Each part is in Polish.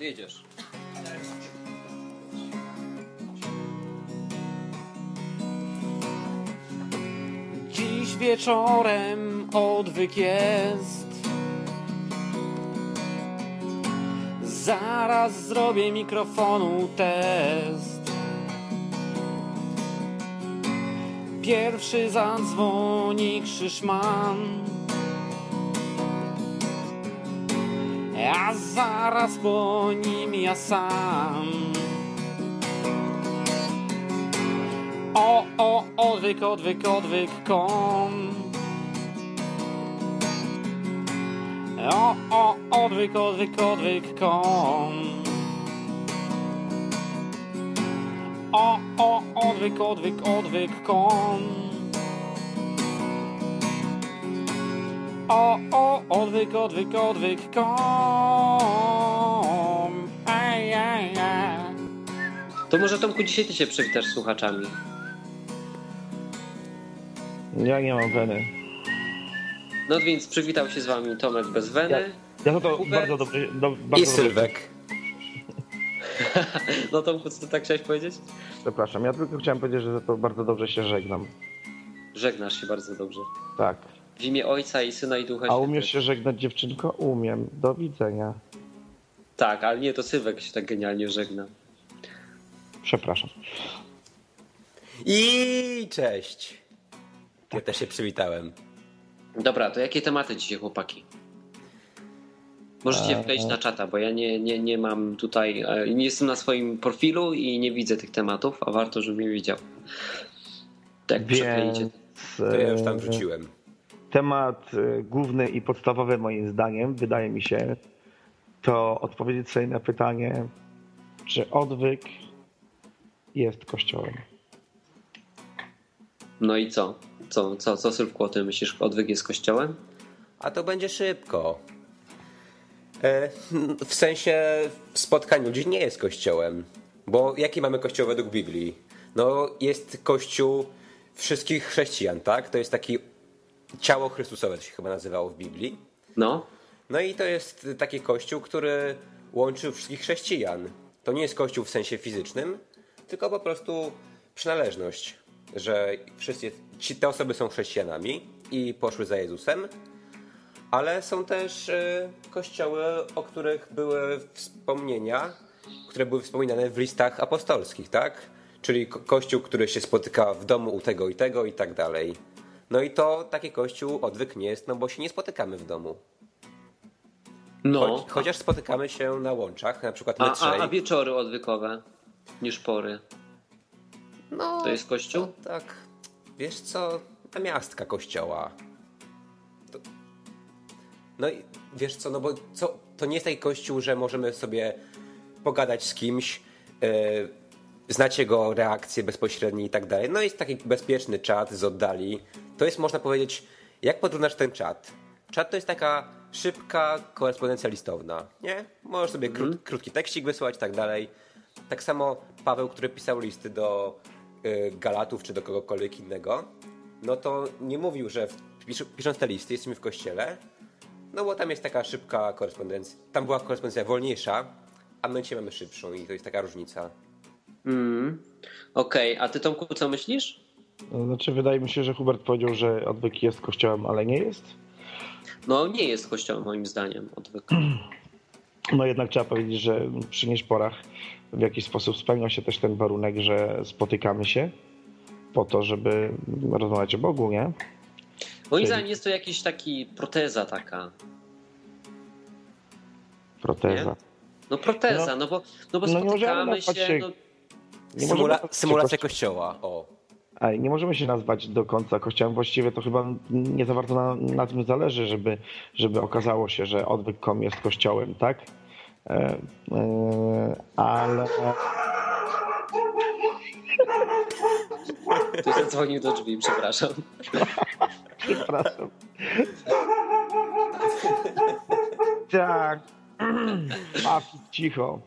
jedziesz. Dziś wieczorem odwyk jest. Zaraz zrobię mikrofonu test. Pierwszy zadzwoni Krzyszman. A zaraz po nim ja sam. O, o, odwyk, odwyk, odwyk, kom. O, o, odwyk, odwyk, odwyk, kom. O, o, odwyk, odwyk, odwyk, kom. O, o, odwyk, odwyk, odwyk, kom. Aj, aj, aj. To może Tomku dzisiaj ty się przywitasz z słuchaczami. Ja nie mam weny. No więc przywitał się z wami Tomek bez weny. Ja to, to Hubert? bardzo dobrze. Do, bardzo I Sylwek. No Tomku, co ty tak chciałeś powiedzieć? Przepraszam, ja tylko chciałem powiedzieć, że za to bardzo dobrze się żegnam. Żegnasz się bardzo dobrze. Tak. W imię Ojca i Syna i Ducha A umiesz się żegnać, dziewczynko? Umiem. Do widzenia. Tak, ale nie, to Sylwek się tak genialnie żegna. Przepraszam. I cześć. Ja też się przywitałem. Dobra, to jakie tematy dzisiaj, chłopaki? Możecie Eee. wejść na czata, bo ja nie, nie, nie mam tutaj, e, nie jestem na swoim profilu i nie widzę tych tematów, a warto, żebym je widział. Tak, przekleicie. Więc To ja już tam wrzuciłem. Temat e, główny i podstawowy moim zdaniem, wydaje mi się, to odpowiedzieć sobie na pytanie, czy odwyk jest kościołem. No i co? Co, co, co Sylwku o tym myślisz? Odwyk jest kościołem? A to będzie szybko. E, w sensie spotkań ludzi nie jest kościołem. Bo jaki mamy kościół według Biblii? No jest kościół wszystkich chrześcijan, tak? To jest taki ciało Chrystusowe, to się chyba nazywało w Biblii. No, No i to jest taki kościół, który łączy wszystkich chrześcijan. To nie jest kościół w sensie fizycznym, tylko po prostu przynależność, że wszyscy ci, te osoby są chrześcijanami i poszły za Jezusem, ale są też y, kościoły, o których były wspomnienia, które były wspominane w listach apostolskich, tak? Czyli ko- kościół, który się spotyka w domu u tego i tego i tak dalej. No i to taki kościół odwyk nie jest, no bo się nie spotykamy w domu. no. Choć, chociaż spotykamy się na łączach, na przykład my A, a, trzej. a wieczory odwykowe niż pory. no, To jest kościół? to tak, wiesz co, namiastka kościoła. To... No i wiesz co, no bo co, to nie jest taki kościół, że możemy sobie pogadać z kimś, yy, znać jego reakcje bezpośrednie i tak dalej. No jest taki bezpieczny czat z oddali. To jest, można powiedzieć, jak podróżnasz ten czat? Czat to jest taka szybka korespondencja listowna, nie? Możesz sobie krót, krótki tekstik wysłać i tak dalej. Tak samo Paweł, który pisał listy do y, Galatów czy do kogokolwiek innego, no to nie mówił, że pisząc te listy jesteśmy w kościele, no bo tam jest taka szybka korespondencja. Tam była korespondencja wolniejsza, a my dzisiaj mamy szybszą i to jest taka różnica. Mm. Okej, a ty Tomku co myślisz? Znaczy, wydaje mi się, że Hubert powiedział, że odwyk jest kościołem, ale nie jest. No nie jest kościołem moim zdaniem odwyk. No jednak trzeba powiedzieć, że przy nieszporach w jakiś sposób spełnia się też ten warunek, że spotykamy się po to, żeby rozmawiać o Bogu, nie? Moim Czyli- zdaniem jest to jakiś taki proteza taka. Proteza. No proteza, no, bo, no bo no nie możemy spotykamy się, się- no, Nie Symula- symulacja kości- kościoła, o. Nie możemy się nazwać do końca kościołem. Właściwie to chyba nie za bardzo na, na tym zależy, żeby, żeby okazało się, że odwyk.com jest kościołem, tak? E, e, ale tu zadzwonił do drzwi, przepraszam. przepraszam. tak. Mafii, cicho.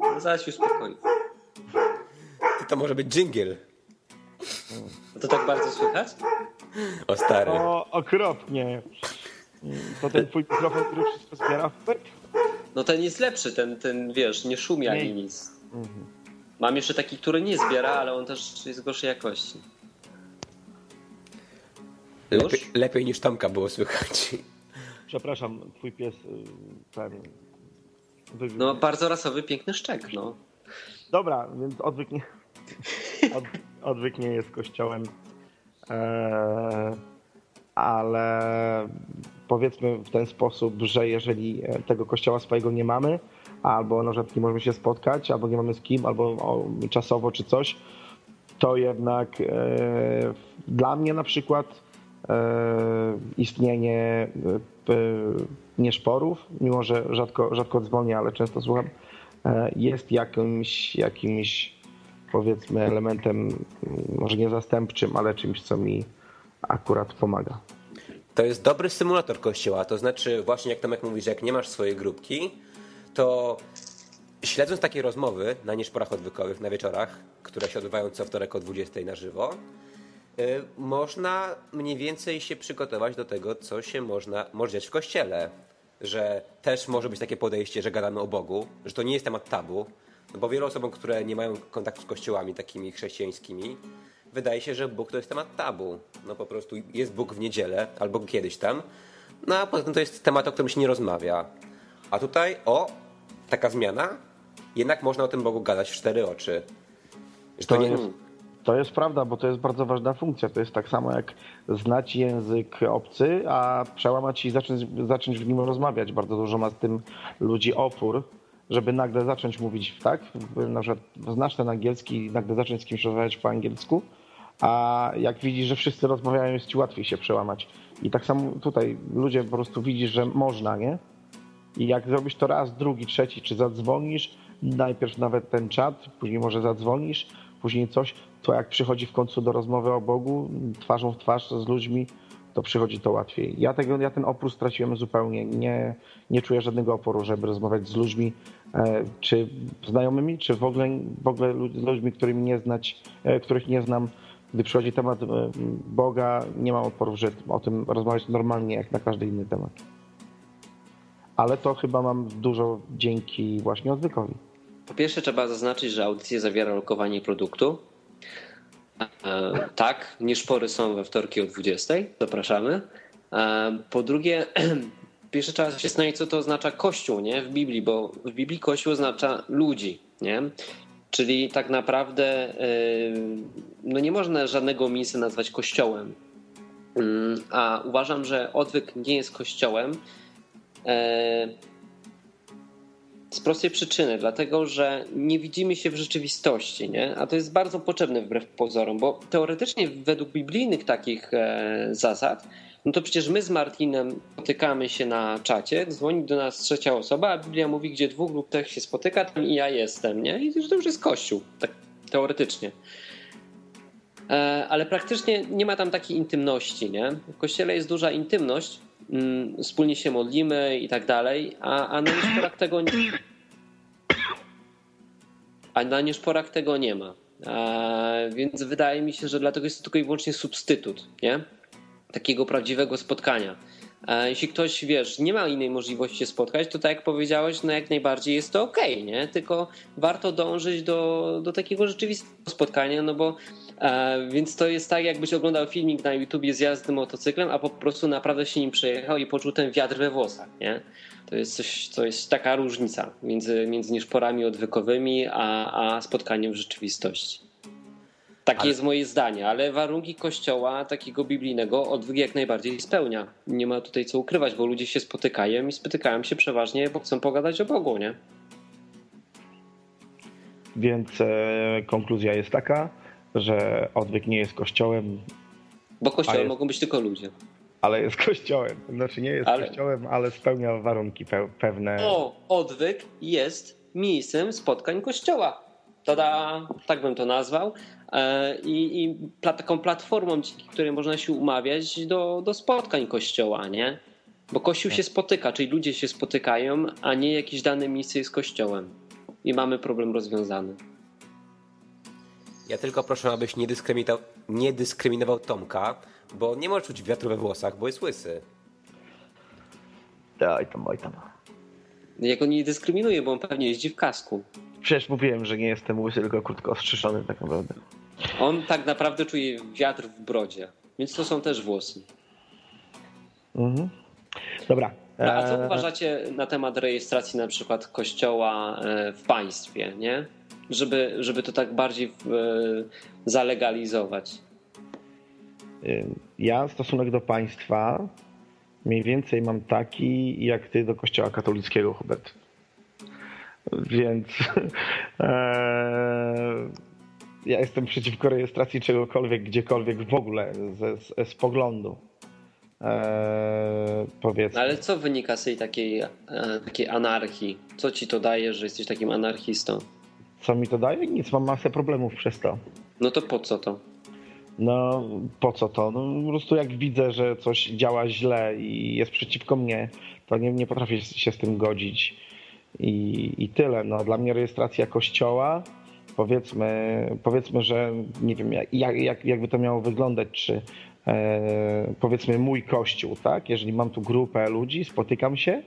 No, zaraz się uspokoi. Ty, to może być dżingiel. No to tak bardzo słychać? O stary. O, okropnie. To ten twój mikrofon, który wszystko zbiera. Hubert? No ten jest lepszy, ten, ten wiesz, nie szumi ani nic. Mhm. Mam jeszcze taki, który nie zbiera, ale on też jest gorszej jakości. Lepiej, lepiej niż Tomka było słychać. Przepraszam, twój pies y, ten. No bardzo rasowy, piękny szczek, no. Dobra, więc odwyk nie, od, odwyk nie jest kościołem. Eee, ale powiedzmy w ten sposób, że jeżeli e, tego kościoła swojego nie mamy, albo na przykład nie możemy się spotkać, albo nie mamy z kim, albo czasowo czy coś, to jednak e, dla mnie na przykład e, istnienie e, nieszporów, mimo że rzadko, rzadko dzwonię, ale często słucham, e, jest jakimś, jakimś powiedzmy elementem, m, może nie zastępczym, ale czymś, co mi akurat pomaga. To jest dobry symulator kościoła. To znaczy, właśnie jak Tomek mówi, że jak nie masz swojej grupki, to śledząc takie rozmowy na nieszporach odwykowych, na wieczorach, które się odbywają co wtorek o 20 na żywo, y, można mniej więcej się przygotować do tego, co się można, może dziać w kościele. Że też może być takie podejście, że gadamy o Bogu, że to nie jest temat tabu, bo wielu osobom, które nie mają kontaktu z kościołami takimi chrześcijańskimi, wydaje się, że Bóg to jest temat tabu. No po prostu jest Bóg w niedzielę, albo kiedyś tam. No a poza tym to jest temat, o którym się nie rozmawia. A tutaj, o, taka zmiana, jednak można o tym Bogu gadać w cztery oczy. Że to To nie, jest, to jest prawda, bo to jest bardzo ważna funkcja. To jest tak samo jak znać język obcy, a przełamać i zacząć, zacząć w nim rozmawiać. Bardzo dużo ma z tym ludzi opór, żeby nagle zacząć mówić tak. Na przykład znasz ten angielski i nagle zacząć z kimś rozmawiać po angielsku, a jak widzisz, że wszyscy rozmawiają, jest ci łatwiej się przełamać. I tak samo tutaj ludzie po prostu widzisz, że można, nie? I jak zrobisz to raz, drugi, trzeci, czy zadzwonisz, najpierw nawet ten czat, później może zadzwonisz, później coś, to jak przychodzi w końcu do rozmowy o Bogu, twarzą w twarz z ludźmi, to przychodzi to łatwiej. Ja, tego, ja ten opór straciłem zupełnie. Nie, nie czuję żadnego oporu, żeby rozmawiać z ludźmi, e, czy znajomymi, czy w ogóle, w ogóle z ludźmi, którymi nie znać, e, których nie znam. Gdy przychodzi temat e, Boga, nie mam oporu, żeby o tym rozmawiać normalnie, jak na każdy inny temat. Ale to chyba mam dużo dzięki właśnie odwykowi. Po pierwsze trzeba zaznaczyć, że audycja zawiera lokowanie produktu. E, tak, nieszpory są we wtorki o 20. Zapraszamy. E, po drugie, pierwsze trzeba się zastanowić, co to oznacza kościół nie? w Biblii, bo w Biblii kościół oznacza ludzi. Nie? Czyli tak naprawdę e, no nie można żadnego miejsca nazwać kościołem. Mm, A uważam, że odwyk nie jest kościołem. Z prostej przyczyny, dlatego że nie widzimy się w rzeczywistości, nie? a to jest bardzo potrzebne wbrew pozorom, bo teoretycznie według biblijnych takich e, zasad, no to przecież my z Martinem spotykamy się na czacie, dzwoni do nas trzecia osoba, a Biblia mówi, gdzie dwóch lub trzech się spotyka, tam i ja jestem, nie? I to już jest kościół, tak teoretycznie. E, ale praktycznie nie ma tam takiej intymności, nie? W kościele jest duża intymność, wspólnie się modlimy i tak dalej, a, a na nieszporach tego nie, a na nieszporach tego nie ma. Więc wydaje mi się, że dlatego jest to tylko i wyłącznie substytut, nie? Takiego prawdziwego spotkania. Jeśli ktoś, wiesz, nie ma innej możliwości się spotkać, to tak jak powiedziałeś, no jak najbardziej jest to okej, nie? Tylko warto dążyć do, do takiego rzeczywistego spotkania, no bo więc to jest tak, jakbyś oglądał filmik na YouTubie z jazdy motocyklem, a po prostu naprawdę się nim przejechał i poczuł ten wiatr we włosach, nie? To jest coś, to jest taka różnica między, między nieszporami odwykowymi, a, a spotkaniem w rzeczywistości. Takie Ale- jest moje zdanie, ale warunki kościoła takiego biblijnego odwyk jak najbardziej spełnia. Nie ma tutaj co ukrywać, bo ludzie się spotykają i spotykają się przeważnie, bo chcą pogadać o Bogu, nie? Więc e, konkluzja jest taka, że odwyk nie jest kościołem, Bo kościołem jest- mogą być tylko ludzie. ale jest kościołem. Znaczy nie jest Ale- kościołem, ale spełnia warunki pe- pewne. O, odwyk jest miejscem spotkań kościoła. Tada, tak bym to nazwał. E, I, i pla, taką platformą, dzięki której można się umawiać do, do spotkań kościoła, nie? Bo kościół się spotyka, czyli ludzie się spotykają, a nie jakieś dane miejsce jest kościołem. I mamy problem rozwiązany. Ja tylko proszę, abyś nie dyskryminował, nie dyskryminował Tomka, bo nie może czuć wiatru we włosach, bo jest łysy. Daj tam, oj tam. Ja go nie dyskryminuję, bo on pewnie jeździ w kasku. Przecież mówiłem, że nie jestem łysy, tylko krótko ostrzyżony tak naprawdę. On tak naprawdę czuje wiatr w brodzie, więc to są też włosy. Mhm. Dobra. No, a co Eee, uważacie na temat rejestracji na przykład kościoła e, w państwie, nie? Żeby, żeby to tak bardziej e, zalegalizować. Ja stosunek do państwa mniej więcej mam taki, jak ty do kościoła katolickiego, Hubert. Więc eee, ja jestem przeciwko rejestracji czegokolwiek, gdziekolwiek w ogóle ze, z, z poglądu. Eee, powiedzmy. Ale co wynika z tej takiej, e, takiej anarchii? Co ci to daje, że jesteś takim anarchistą? Co mi to daje? Nic, mam masę problemów przez to. No to po co to? No po co to? No, po prostu jak widzę, że coś działa źle i jest przeciwko mnie, to nie, nie potrafię się z tym godzić. I, I tyle. No, dla mnie rejestracja kościoła, powiedzmy, powiedzmy że nie wiem, jak, jak, jakby to miało wyglądać, czy e, powiedzmy mój kościół, tak? Jeżeli mam tu grupę ludzi, spotykam się,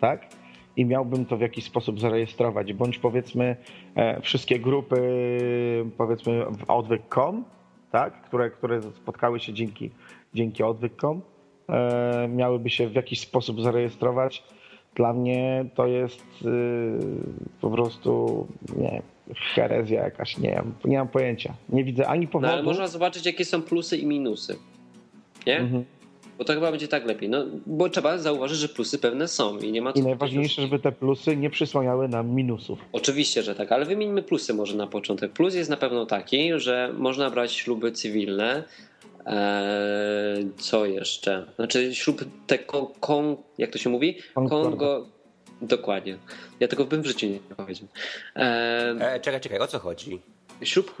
tak? I miałbym to w jakiś sposób zarejestrować, bądź powiedzmy e, wszystkie grupy, powiedzmy w odwyk.com, tak? które, które spotkały się dzięki, dzięki odwyk.com, e, miałyby się w jakiś sposób zarejestrować. Dla mnie to jest y, po prostu nie, herezja jakaś, nie, mam- nie mam pojęcia. Nie widzę ani No powodu. ale można zobaczyć, jakie są plusy i minusy. Nie? Mhm. Bo to chyba będzie tak lepiej. No, bo trzeba zauważyć, że plusy pewne są i nie ma co I najważniejsze, żeby te plusy nie przysłaniały nam minusów. Oczywiście, że tak, ale wymieńmy plusy może na początek. Plus jest na pewno taki, że można brać śluby cywilne. Eee, co jeszcze? Znaczy ślub te kon, kon, jak to się mówi? Kongo. Dokładnie. Ja tego bym w życiu nie powiedział. Eee, E, czekaj, czekaj, o co chodzi? ślub,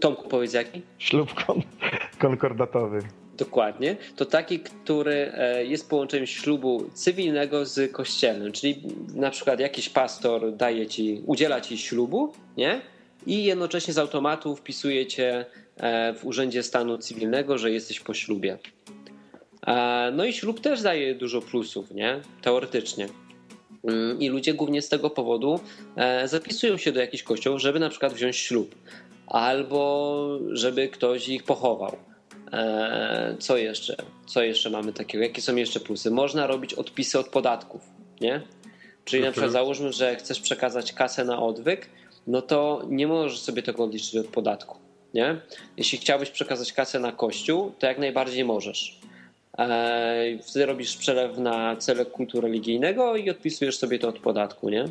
Tomku powiedz jaki? Ślub kon- konkordatowy. Dokładnie. To taki, który e, jest połączeniem ślubu cywilnego z kościelnym. Czyli na przykład jakiś pastor daje ci, udziela ci ślubu, nie? I jednocześnie z automatu wpisuje cię e, w urzędzie stanu cywilnego, że jesteś po ślubie. E, No i ślub też daje dużo plusów, nie? Teoretycznie. Mm, I ludzie głównie z tego powodu zapisują się do jakichś kościołów, żeby na przykład wziąć ślub. Albo żeby ktoś ich pochował. E, Co jeszcze? Co jeszcze mamy takiego? Jakie są jeszcze plusy? Można robić odpisy od podatków, nie? Czyli na przykład załóżmy, że chcesz przekazać kasę na odwyk, no to nie możesz sobie tego odliczyć od podatku, nie? Jeśli chciałbyś przekazać kasę na kościół, to jak najbardziej możesz. E, Wtedy robisz przelew na cele kultu religijnego i odpisujesz sobie to od podatku, nie?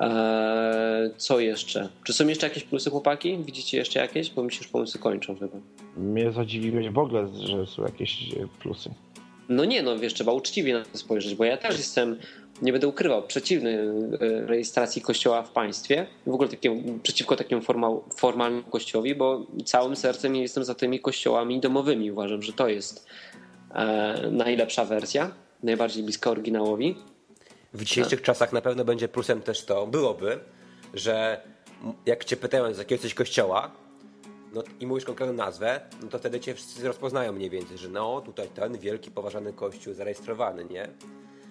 E, Co jeszcze? Czy są jeszcze jakieś plusy, chłopaki? Widzicie jeszcze jakieś? Bo mi się już pomysły kończą chyba. Mnie zadziwiłeś w ogóle, że są jakieś e, plusy. No nie, no wiesz, trzeba uczciwie na to spojrzeć, bo ja też jestem, nie będę ukrywał, przeciwny e, rejestracji kościoła w państwie, w ogóle takiemu, przeciwko takiemu formal, formalnemu kościołowi, bo całym sercem jestem za tymi kościołami domowymi. Uważam, że to jest e, najlepsza wersja, najbardziej bliska oryginałowi. W dzisiejszych czasach na pewno będzie plusem też to, byłoby, że jak cię pytają z jakiego jesteś kościoła no, i mówisz konkretną nazwę, no to wtedy cię wszyscy rozpoznają mniej więcej, że no tutaj ten wielki, poważany kościół zarejestrowany, nie?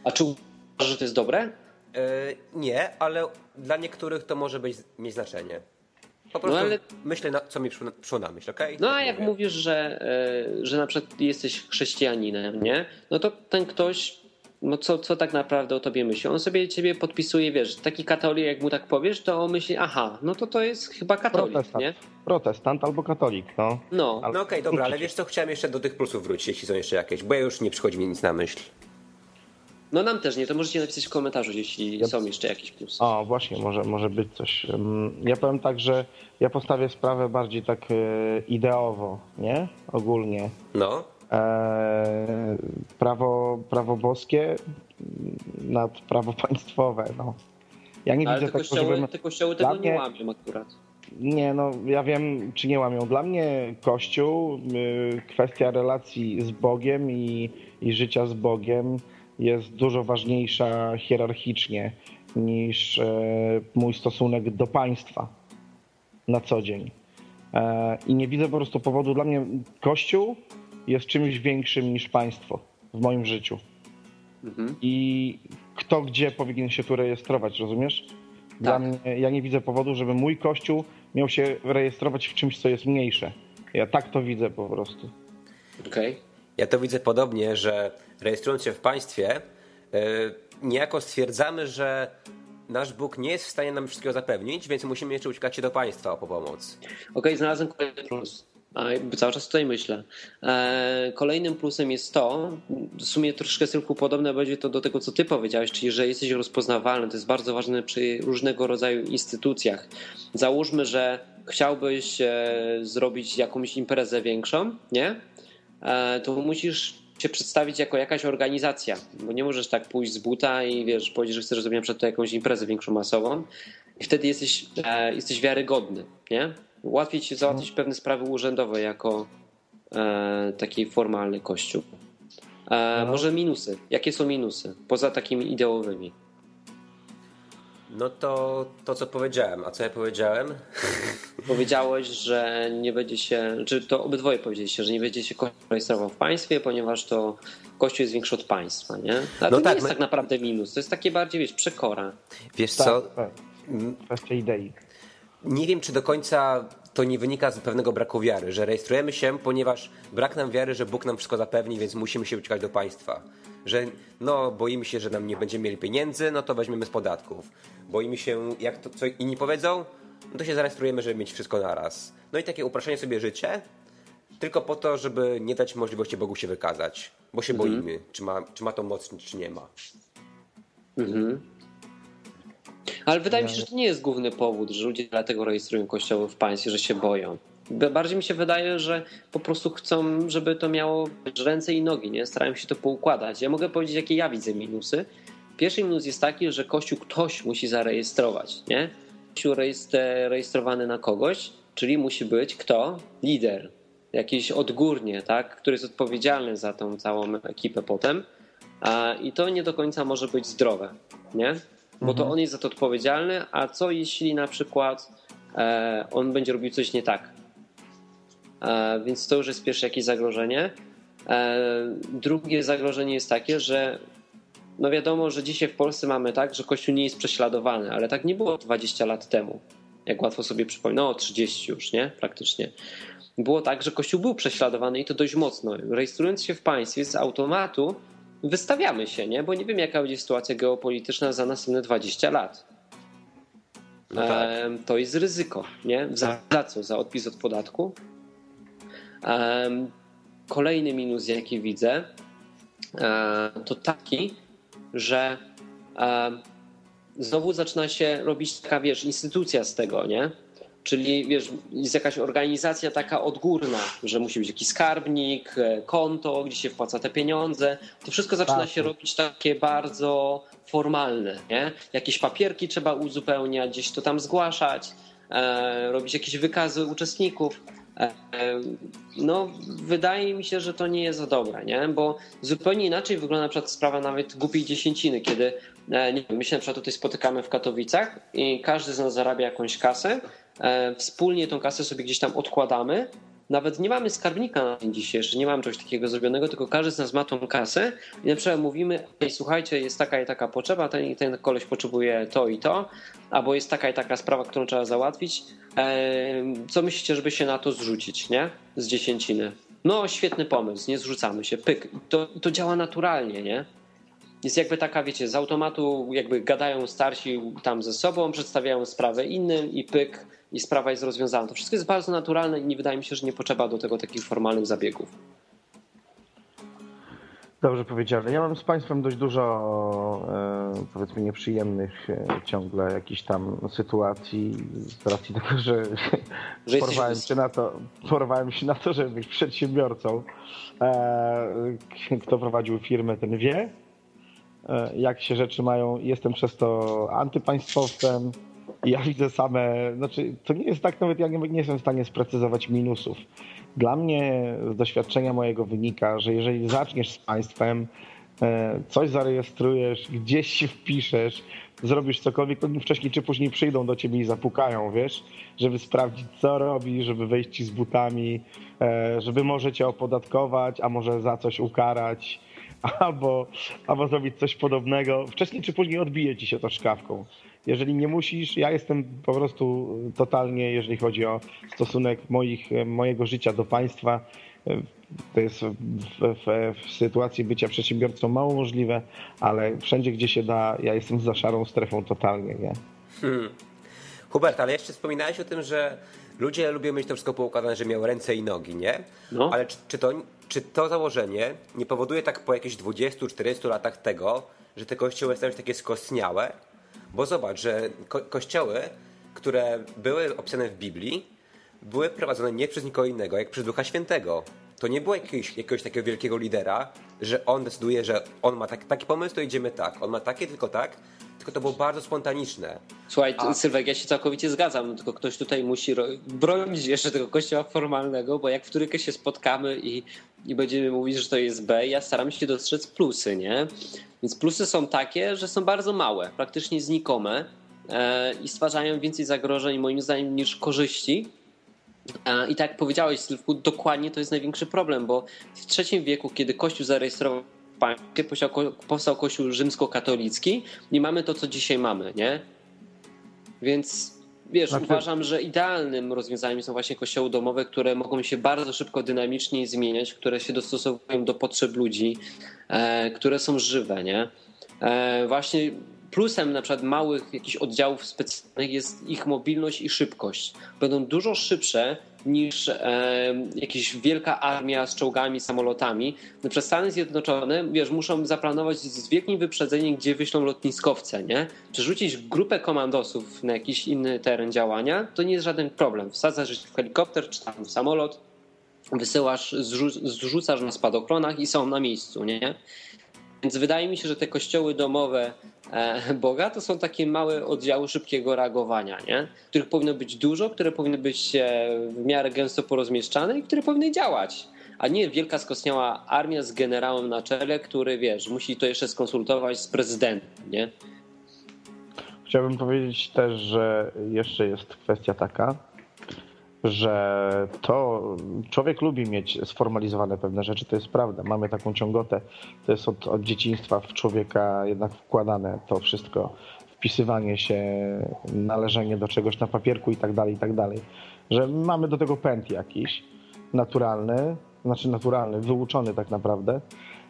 A czy uważasz, że to jest dobre? E, nie, ale dla niektórych to może być, mieć znaczenie. Po prostu ale- myślę, na, co mi przyszło, przyszło na myśl, okej? No Tak a jak mówię. mówisz, że, e, że na przykład jesteś chrześcijaninem, nie? No to ten ktoś, no co, co tak naprawdę o tobie myśli? On sobie ciebie podpisuje, wiesz, taki katolik, jak mu tak powiesz, to on myśli, aha, no to to jest chyba katolik, Protestant. nie? Protestant albo katolik, no. No, Ale- No okej, dobra, ale wiesz co, chciałem jeszcze do tych plusów wrócić, jeśli są jeszcze jakieś, bo ja już nie przychodzi mi nic na myśl. no nam też nie, to możecie napisać w komentarzu, jeśli Ja- są jeszcze jakieś plusy. O, właśnie, może, może być coś. Ym, Ja powiem tak, że ja postawię sprawę bardziej tak e, ideowo, nie? Ogólnie. No, prawo, prawo boskie nad prawo państwowe, no. Ja nie Ale widzę te kościoły, żebym... te kościoły tego nie mnie- łamią akurat. Nie, no ja wiem, czy nie łamią. Dla mnie Kościół, y, kwestia relacji z Bogiem i, i życia z Bogiem jest dużo ważniejsza hierarchicznie niż e, mój stosunek do państwa na co dzień. E, I nie widzę po prostu powodu. Dla mnie Kościół jest czymś większym niż państwo w moim życiu. Mhm. I kto gdzie powinien się tu rejestrować, rozumiesz? Dla Tak. mnie, ja nie widzę powodu, żeby mój kościół miał się rejestrować w czymś, co jest mniejsze. Ja tak to widzę po prostu. Okej. Ja to widzę podobnie, że rejestrując się w państwie, yy, niejako stwierdzamy, że nasz Bóg nie jest w stanie nam wszystkiego zapewnić, więc musimy jeszcze uciekać się do państwa o pomoc. Okej, znalazłem kolejny plus. Cały czas tutaj myślę. E, kolejnym plusem jest to, w sumie troszkę tylko podobne będzie to do tego, co ty powiedziałeś, czyli że jesteś rozpoznawalny. To jest bardzo ważne przy różnego rodzaju instytucjach. Załóżmy, że chciałbyś e, zrobić jakąś imprezę większą, nie? E, to musisz się przedstawić jako jakaś organizacja, bo nie możesz tak pójść z buta i wiesz, powiedzieć, że chcesz zrobić na przykład jakąś imprezę większą masową i wtedy jesteś, jesteś wiarygodny, nie? Łatwiej ci załatwić pewne sprawy urzędowe jako e, taki formalny kościół. E, Może minusy. Jakie są minusy? Poza takimi ideowymi. No to to, co powiedziałem. A co ja powiedziałem? Powiedziałeś, że nie będzie się, czy to obydwoje powiedzieliście, że nie będzie się kościół rejestrował w państwie, ponieważ to kościół jest większy od państwa, nie? Ale No to tak, nie jest my- tak naprawdę minus. To jest takie bardziej, wiesz, przekora. Wiesz Tak, co? tak. Kwestia idei. Nie wiem, czy do końca to nie wynika z pewnego braku wiary, że rejestrujemy się, ponieważ brak nam wiary, że Bóg nam wszystko zapewni, więc musimy się uciekać do państwa. Że no, boimy się, że nam nie będziemy mieli pieniędzy, no to weźmiemy z podatków. Boimy się, jak to co inni powiedzą, no to się zarejestrujemy, żeby mieć wszystko naraz. No i takie upraszczenie sobie życie, tylko po to, żeby nie dać możliwości Bogu się wykazać, bo się boimy, czy ma, czy ma to moc, czy nie ma. Ale wydaje mi się, że to nie jest główny powód, że ludzie dlatego rejestrują kościoły w państwie, że się boją. Bardziej mi się wydaje, że po prostu chcą, żeby to miało ręce i nogi, nie? Starają się to poukładać. Ja mogę powiedzieć, jakie ja widzę minusy. Pierwszy minus jest taki, że kościół ktoś musi zarejestrować, nie? Kościół rejestr, rejestrowany na kogoś, czyli musi być kto? Lider. Jakiś odgórnie, tak? Który jest odpowiedzialny za tą całą ekipę potem. I to nie do końca może być zdrowe, nie? Bo to on jest za to odpowiedzialny, a co jeśli na przykład e, on będzie robił coś nie tak? E, więc to już jest pierwsze jakieś zagrożenie. E, drugie zagrożenie jest takie, że no wiadomo, że dzisiaj w Polsce mamy tak, że Kościół nie jest prześladowany, ale tak nie było 20 lat temu. Jak łatwo sobie przypomnieć, no 30 już, nie? Praktycznie. Było tak, że Kościół był prześladowany i to dość mocno. Rejestrując się w państwie z automatu wystawiamy się, nie? Bo nie wiem, jaka będzie sytuacja geopolityczna za następne 20 lat. No tak. Em, to jest ryzyko, nie? Za, za co? Za odpis od podatku? Em, kolejny minus, jaki widzę, e, to taki, że em, znowu zaczyna się robić taka, wiesz, instytucja z tego, nie? Czyli, wiesz, jest jakaś organizacja taka odgórna, że musi być jakiś skarbnik, e, konto, gdzie się wpłaca te pieniądze. To wszystko zaczyna Tak. się robić takie bardzo formalne, nie? Jakieś papierki trzeba uzupełniać, gdzieś to tam zgłaszać, e, robić jakieś wykazy uczestników. E, e, no, wydaje mi się, że to nie jest za dobre, nie? Bo zupełnie inaczej wygląda na przykład sprawa nawet głupiej dziesięciny, kiedy e, nie wiem, my się na przykład tutaj spotykamy w Katowicach i każdy z nas zarabia jakąś kasę, wspólnie tą kasę sobie gdzieś tam odkładamy. Nawet nie mamy skarbnika na dzień dzisiejszy, nie mamy czegoś takiego zrobionego, tylko każdy z nas ma tą kasę i na przykład mówimy, Ej, słuchajcie, jest taka i taka potrzeba, ten, ten koleś potrzebuje to i to, albo jest taka i taka sprawa, którą trzeba załatwić. E, co myślicie, żeby się na to zrzucić, nie? Z dziesięciny. No, świetny pomysł, nie zrzucamy się, pyk. To, to działa naturalnie, nie? Jest jakby taka, wiecie, z automatu jakby gadają starsi tam ze sobą, przedstawiają sprawę innym i pyk, i sprawa jest rozwiązana. To wszystko jest bardzo naturalne i nie wydaje mi się, że nie potrzeba do tego takich formalnych zabiegów. Dobrze powiedziane. Ja mam z Państwem dość dużo, e, powiedzmy, nieprzyjemnych e, ciągle jakichś tam sytuacji z racji tego, że, Że porwałem, się na to, porwałem się na to, żeby być przedsiębiorcą. E, kto prowadził firmę, ten wie, jak się rzeczy mają. Jestem przez to antypaństwowcem. I Ja widzę same, znaczy to nie jest tak, nawet ja nie, nie jestem w stanie sprecyzować minusów. Dla mnie z doświadczenia mojego wynika, że jeżeli zaczniesz z państwem, e, coś zarejestrujesz, gdzieś się wpiszesz, zrobisz cokolwiek, to wcześniej czy później przyjdą do ciebie i zapukają, wiesz, żeby sprawdzić, co robisz, żeby wejść ci z butami, e, żeby może cię opodatkować, a może za coś ukarać. albo, albo zrobić coś podobnego. Wcześniej czy później odbije ci się to szkawką. Jeżeli nie musisz, ja jestem po prostu totalnie, jeżeli chodzi o stosunek moich, mojego życia do państwa, to jest w, w, w, sytuacji bycia przedsiębiorcą mało możliwe, ale wszędzie, gdzie się da, ja jestem za szarą strefą totalnie, nie? Hmm. Hubert, ale jeszcze wspominałeś o tym, że ludzie lubią mieć to wszystko poukładane, że miał ręce i nogi, nie? No. Ale czy, czy, to, czy to założenie nie powoduje tak po jakichś 20-40 latach tego, że te kościoły stają się takie skostniałe? Bo zobacz, że ko kościoły, które były opisane w Biblii, były prowadzone nie przez nikogo innego, jak przez Ducha Świętego. To nie było jakiegoś, jakiegoś takiego wielkiego lidera, że on decyduje, że on ma tak, taki pomysł, to idziemy tak. On ma takie, tylko tak. Tylko to było bardzo spontaniczne. Słuchaj, A... Sylwek, ja się całkowicie zgadzam, tylko ktoś tutaj musi bronić jeszcze tego kościoła formalnego, bo jak w których się spotkamy i, i będziemy mówić, że to jest B, ja staram się dostrzec plusy, nie? Więc plusy są takie, że są bardzo małe, praktycznie znikome e, i stwarzają więcej zagrożeń moim zdaniem niż korzyści. I tak jak powiedziałeś, Sylwku, dokładnie to jest największy problem, bo w III wieku, kiedy Kościół zarejestrował państwie, powstał Kościół rzymskokatolicki i mamy to, co dzisiaj mamy, nie? Więc wiesz, znaczy... uważam, że idealnym rozwiązaniem są właśnie kościoły domowe, które mogą się bardzo szybko, dynamicznie zmieniać, które się dostosowują do potrzeb ludzi, e, które są żywe, nie? E, właśnie Plusem na przykład małych jakichś oddziałów specjalnych jest ich mobilność i szybkość. Będą dużo szybsze niż e, jakaś wielka armia z czołgami, samolotami. Na przykład Stany Zjednoczone, wiesz, muszą zaplanować z wielkim wyprzedzeniem, gdzie wyślą lotniskowce, nie? Przerzucić grupę komandosów na jakiś inny teren działania, to nie jest żaden problem. Wsadzasz w helikopter czy tam w samolot, wysyłasz, zrzucasz na spadochronach i są na miejscu, nie? Więc wydaje mi się, że te kościoły domowe e, Boga to są takie małe oddziały szybkiego reagowania, nie? których powinno być dużo, które powinny być e, w miarę gęsto porozmieszczane i które powinny działać. A nie wielka skostniała armia z generałem na czele, który wiesz, musi to jeszcze skonsultować z prezydentem, nie? Chciałbym powiedzieć też, że jeszcze jest kwestia taka, że to człowiek lubi mieć sformalizowane pewne rzeczy, to jest prawda. Mamy taką ciągotę, to jest od, od dzieciństwa w człowieka jednak wkładane to wszystko, wpisywanie się, należenie do czegoś na papierku i tak dalej, i tak dalej. Że mamy do tego pęd jakiś, naturalny, znaczy naturalny, wyuczony tak naprawdę.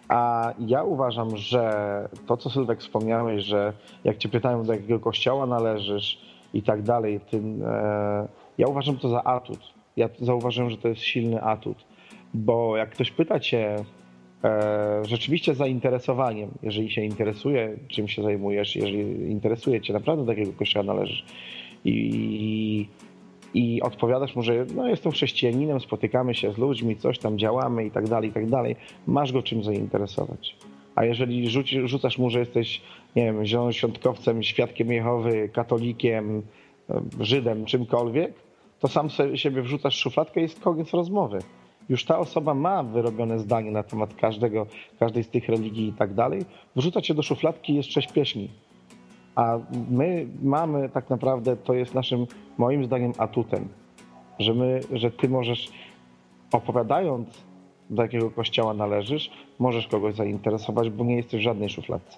A ja uważam, że to, co Sylwek wspomniałeś, że jak cię pytają, do jakiego kościoła należysz i tak dalej, ty, e, ja uważam to za atut. Ja zauważyłem, że to jest silny atut, bo jak ktoś pyta cię e, rzeczywiście zainteresowaniem, jeżeli się interesuje, czym się zajmujesz, jeżeli interesuje cię naprawdę do takiego kościoła należysz i, i odpowiadasz mu, że no, jestem chrześcijaninem, spotykamy się z ludźmi, coś tam działamy i tak dalej, i tak dalej, masz go czym zainteresować. A jeżeli rzuci, rzucasz mu, że jesteś, nie wiem, zielonoświątkowcem, świadkiem Jehowy, katolikiem, e, Żydem, czymkolwiek, to sam siebie wrzucasz w szufladkę i jest koniec rozmowy. Już ta osoba ma wyrobione zdanie na temat każdego, każdej z tych religii i tak dalej. Wrzuca cię do szufladki i jest sześć pieśni. A my mamy tak naprawdę, to jest naszym, moim zdaniem, atutem, że my, że ty możesz opowiadając, do jakiego kościoła należysz, możesz kogoś zainteresować, bo nie jesteś w żadnej szufladce.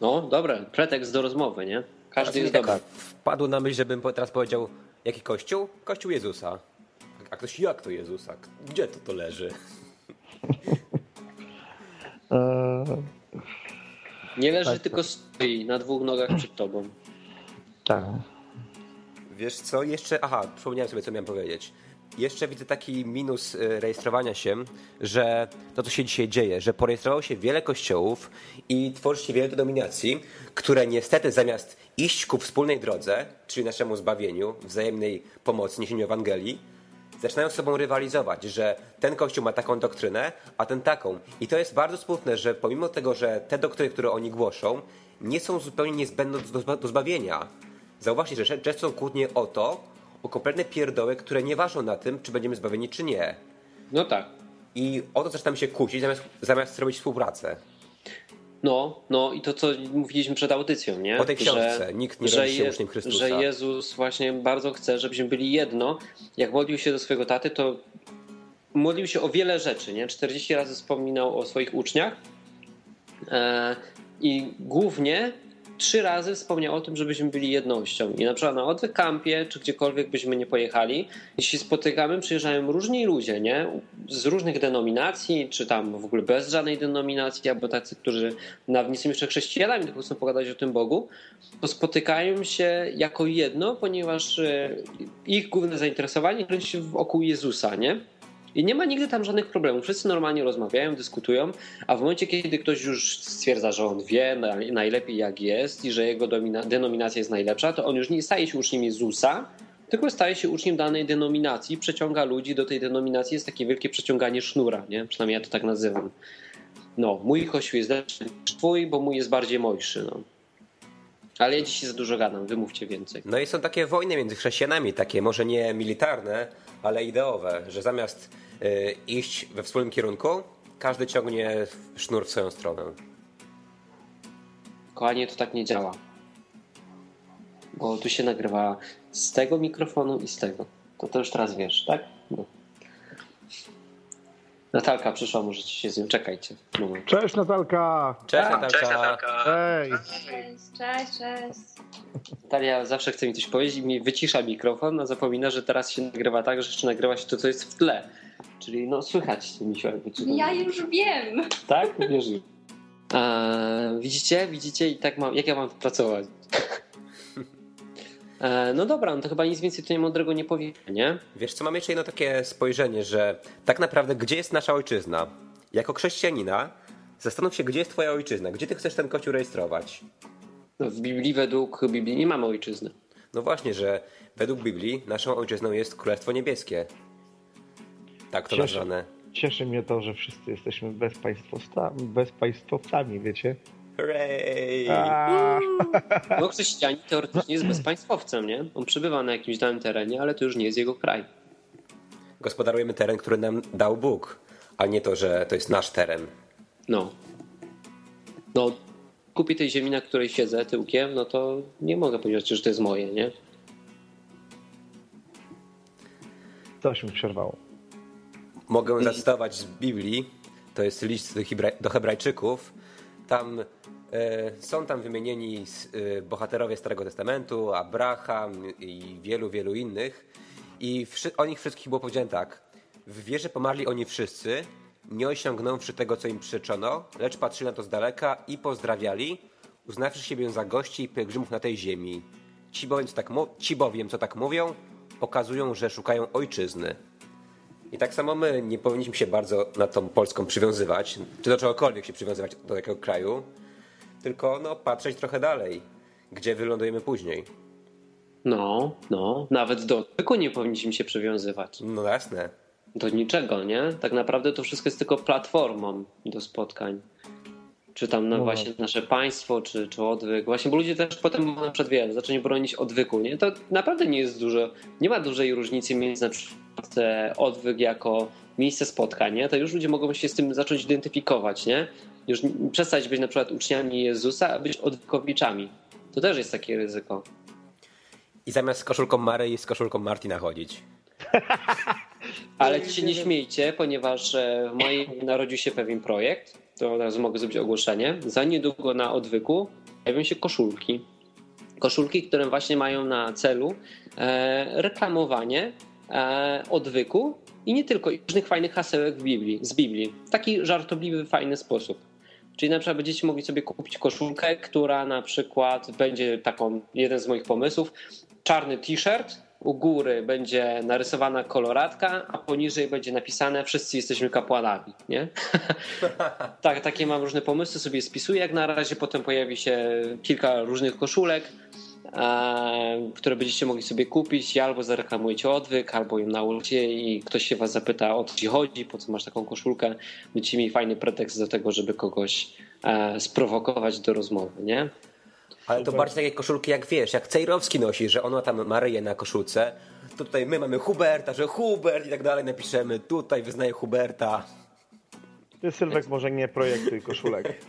No, dobre, pretekst do rozmowy, nie? Każdy jest tak dobry. Wpadł na myśl, żebym teraz powiedział, Jaki kościół? Kościół Jezusa. A ktoś, jak to Jezusa? Gdzie to to leży? Nie leży, tak. tylko stoi na dwóch nogach przed tobą. Tak. Wiesz co, jeszcze, aha, przypomniałem sobie, co miałem powiedzieć. Jeszcze widzę taki minus y, rejestrowania się, że to, co się dzisiaj dzieje, że porejestrowało się wiele kościołów i tworzy się wiele denominacji, które niestety zamiast iść ku wspólnej drodze, czyli naszemu zbawieniu, wzajemnej pomocy, niesieniu Ewangelii, zaczynają z sobą rywalizować, że ten kościół ma taką doktrynę, a ten taką. I to jest bardzo smutne, że pomimo tego, że te doktryny, które oni głoszą, nie są zupełnie niezbędne do zbawienia. Zauważcie, że często są kłótnie o to, o kompletne pierdoły, które nie ważą na tym, czy będziemy zbawieni, czy nie. No tak. I o to zaczynamy się kłócić, zamiast, zamiast robić współpracę. No, no i to, co mówiliśmy przed audycją, nie? O tej książce. Że, Nikt nie że, się uczniem Chrystusa. Że Jezus właśnie bardzo chce, żebyśmy byli jedno. Jak modlił się do swojego taty, to modlił się o wiele rzeczy, nie? 40 razy wspominał o swoich uczniach E, I głównie trzy razy wspomniał o tym, żebyśmy byli jednością. I na przykład na Odwyk Kampie, czy gdziekolwiek byśmy nie pojechali, jeśli spotykamy, przyjeżdżają różni ludzie, nie? Z różnych denominacji, czy tam w ogóle bez żadnej denominacji, albo tacy, którzy nawet nie jeszcze chrześcijanami, tylko chcą pogadać o tym Bogu, to spotykają się jako jedno, ponieważ e, ich główne zainteresowanie kręci się wokół Jezusa, nie? I nie ma nigdy tam żadnych problemów. Wszyscy normalnie rozmawiają, dyskutują, a w momencie, kiedy ktoś już stwierdza, że on wie najlepiej jak jest i że jego denominacja jest najlepsza, to on już nie staje się uczniem Jezusa, tylko staje się uczniem danej denominacji, przeciąga ludzi do tej denominacji. Jest takie wielkie przeciąganie sznura, nie? przynajmniej ja to tak nazywam. No, mój kościół jest lepszy niż twój, bo mój jest bardziej mojszy. No. Ale ja dzisiaj za dużo gadam, wymówcie więcej. No i są takie wojny między chrześcijanami, takie może nie militarne, ale ideowe, że zamiast y, iść we wspólnym kierunku, każdy ciągnie sznur w swoją stronę. Kochanie, to tak nie działa. Bo tu się nagrywa z tego mikrofonu i z tego. To już teraz wiesz, tak? Natalka przyszła, możecie się z nią, czekajcie. Moment. Cześć Natalka! Cześć Natalka! Cześć Natalka! Cześć! Cześć, cześć! Natalia zawsze chce mi coś powiedzieć i mi wycisza mikrofon, a zapomina, że teraz się nagrywa tak, że jeszcze nagrywa się to, co jest w tle. Czyli no słychać jakby. Czy ja już wiem! Tak? Wiesz. Eee, widzicie? Widzicie? I tak mam, jak ja mam pracować? E, no dobra, no to chyba nic więcej tutaj mądrego nie powie, nie? Wiesz co, mam jeszcze jedno takie spojrzenie, że tak naprawdę gdzie jest nasza ojczyzna? Jako chrześcijanina zastanów się, gdzie jest twoja ojczyzna, gdzie ty chcesz ten kościół rejestrować? No, w Biblii według Biblii nie mamy ojczyzny. No właśnie, że według Biblii naszą ojczyzną jest Królestwo Niebieskie. Tak to cieszy, nazwane. Cieszy mnie to, że wszyscy jesteśmy bezpaństwowcami, wiecie? Hooray! No chrześcijanin teoretycznie jest bezpaństwowcem, nie? On przebywa na jakimś danym terenie, ale to już nie jest jego kraj. Gospodarujemy teren, który nam dał Bóg, a nie to, że to jest nasz teren. No. No, kupię tej ziemi, na której siedzę tyłkiem, no to nie mogę powiedzieć, że to jest moje, nie? Coś mi przerwało. Mogę zacytować z Biblii, to jest list do Hebrajczyków, tam e, są tam wymienieni e, bohaterowie Starego Testamentu, Abraham i wielu, wielu innych. I o nich wszystkich było powiedziane tak. W wierze pomarli oni wszyscy, nie osiągnąwszy tego, co im przyczono, lecz patrzyli na to z daleka i pozdrawiali, uznawszy siebie za gości i pielgrzymów na tej ziemi. Ci bowiem, co tak, ci bowiem, co tak mówią, pokazują, że szukają ojczyzny. I tak samo my nie powinniśmy się bardzo na tą Polską przywiązywać, czy do czegokolwiek się przywiązywać do takiego kraju, tylko no, patrzeć trochę dalej, gdzie wylądujemy później. No, no, nawet do tego nie powinniśmy się przywiązywać. No jasne. Do niczego, nie? Tak naprawdę to wszystko jest tylko platformą do spotkań. Czy tam no, no. właśnie nasze państwo, czy, czy odwyk. Właśnie, bo ludzie też potem na przykład wiele zaczęli bronić odwyku, nie? To naprawdę nie jest dużo, nie ma dużej różnicy między na przykład e, odwyk jako miejsce spotkań, nie? To już ludzie mogą się z tym zacząć identyfikować, nie? Już przestać być na przykład uczniami Jezusa, a być odwykowiczami. To też jest takie ryzyko. I zamiast z koszulką Mary z koszulką Martina chodzić. Ale się nie śmiejcie, ponieważ e, w mojej narodził się pewien projekt, to od razu mogę zrobić ogłoszenie. Za niedługo na odwyku pojawią się koszulki. Koszulki, które właśnie mają na celu e, reklamowanie e, odwyku i nie tylko, różnych fajnych hasełek w Biblii, z Biblii. W taki żartobliwy, fajny sposób. Czyli na przykład będziecie mogli sobie kupić koszulkę, która na przykład będzie taką, jeden z moich pomysłów, czarny t-shirt, u góry będzie narysowana koloratka, a poniżej będzie napisane wszyscy jesteśmy kapłanami, nie? tak, takie mam różne pomysły, sobie spisuję jak na razie, potem pojawi się kilka różnych koszulek, które będziecie mogli sobie kupić albo zareklamujecie odwyk, albo ją nauczycie i ktoś się was zapyta o co ci chodzi, po co masz taką koszulkę, będziecie mieli fajny pretekst do tego, żeby kogoś e, sprowokować do rozmowy, nie? Ale to bardziej takie koszulki jak wiesz, jak Cejrowski nosi, że ona tam Maryję na koszulce. To tutaj my mamy Huberta, że Hubert i tak dalej napiszemy. Tutaj wyznaje Huberta. Ty, Sylwek, może nie projektuj koszulek.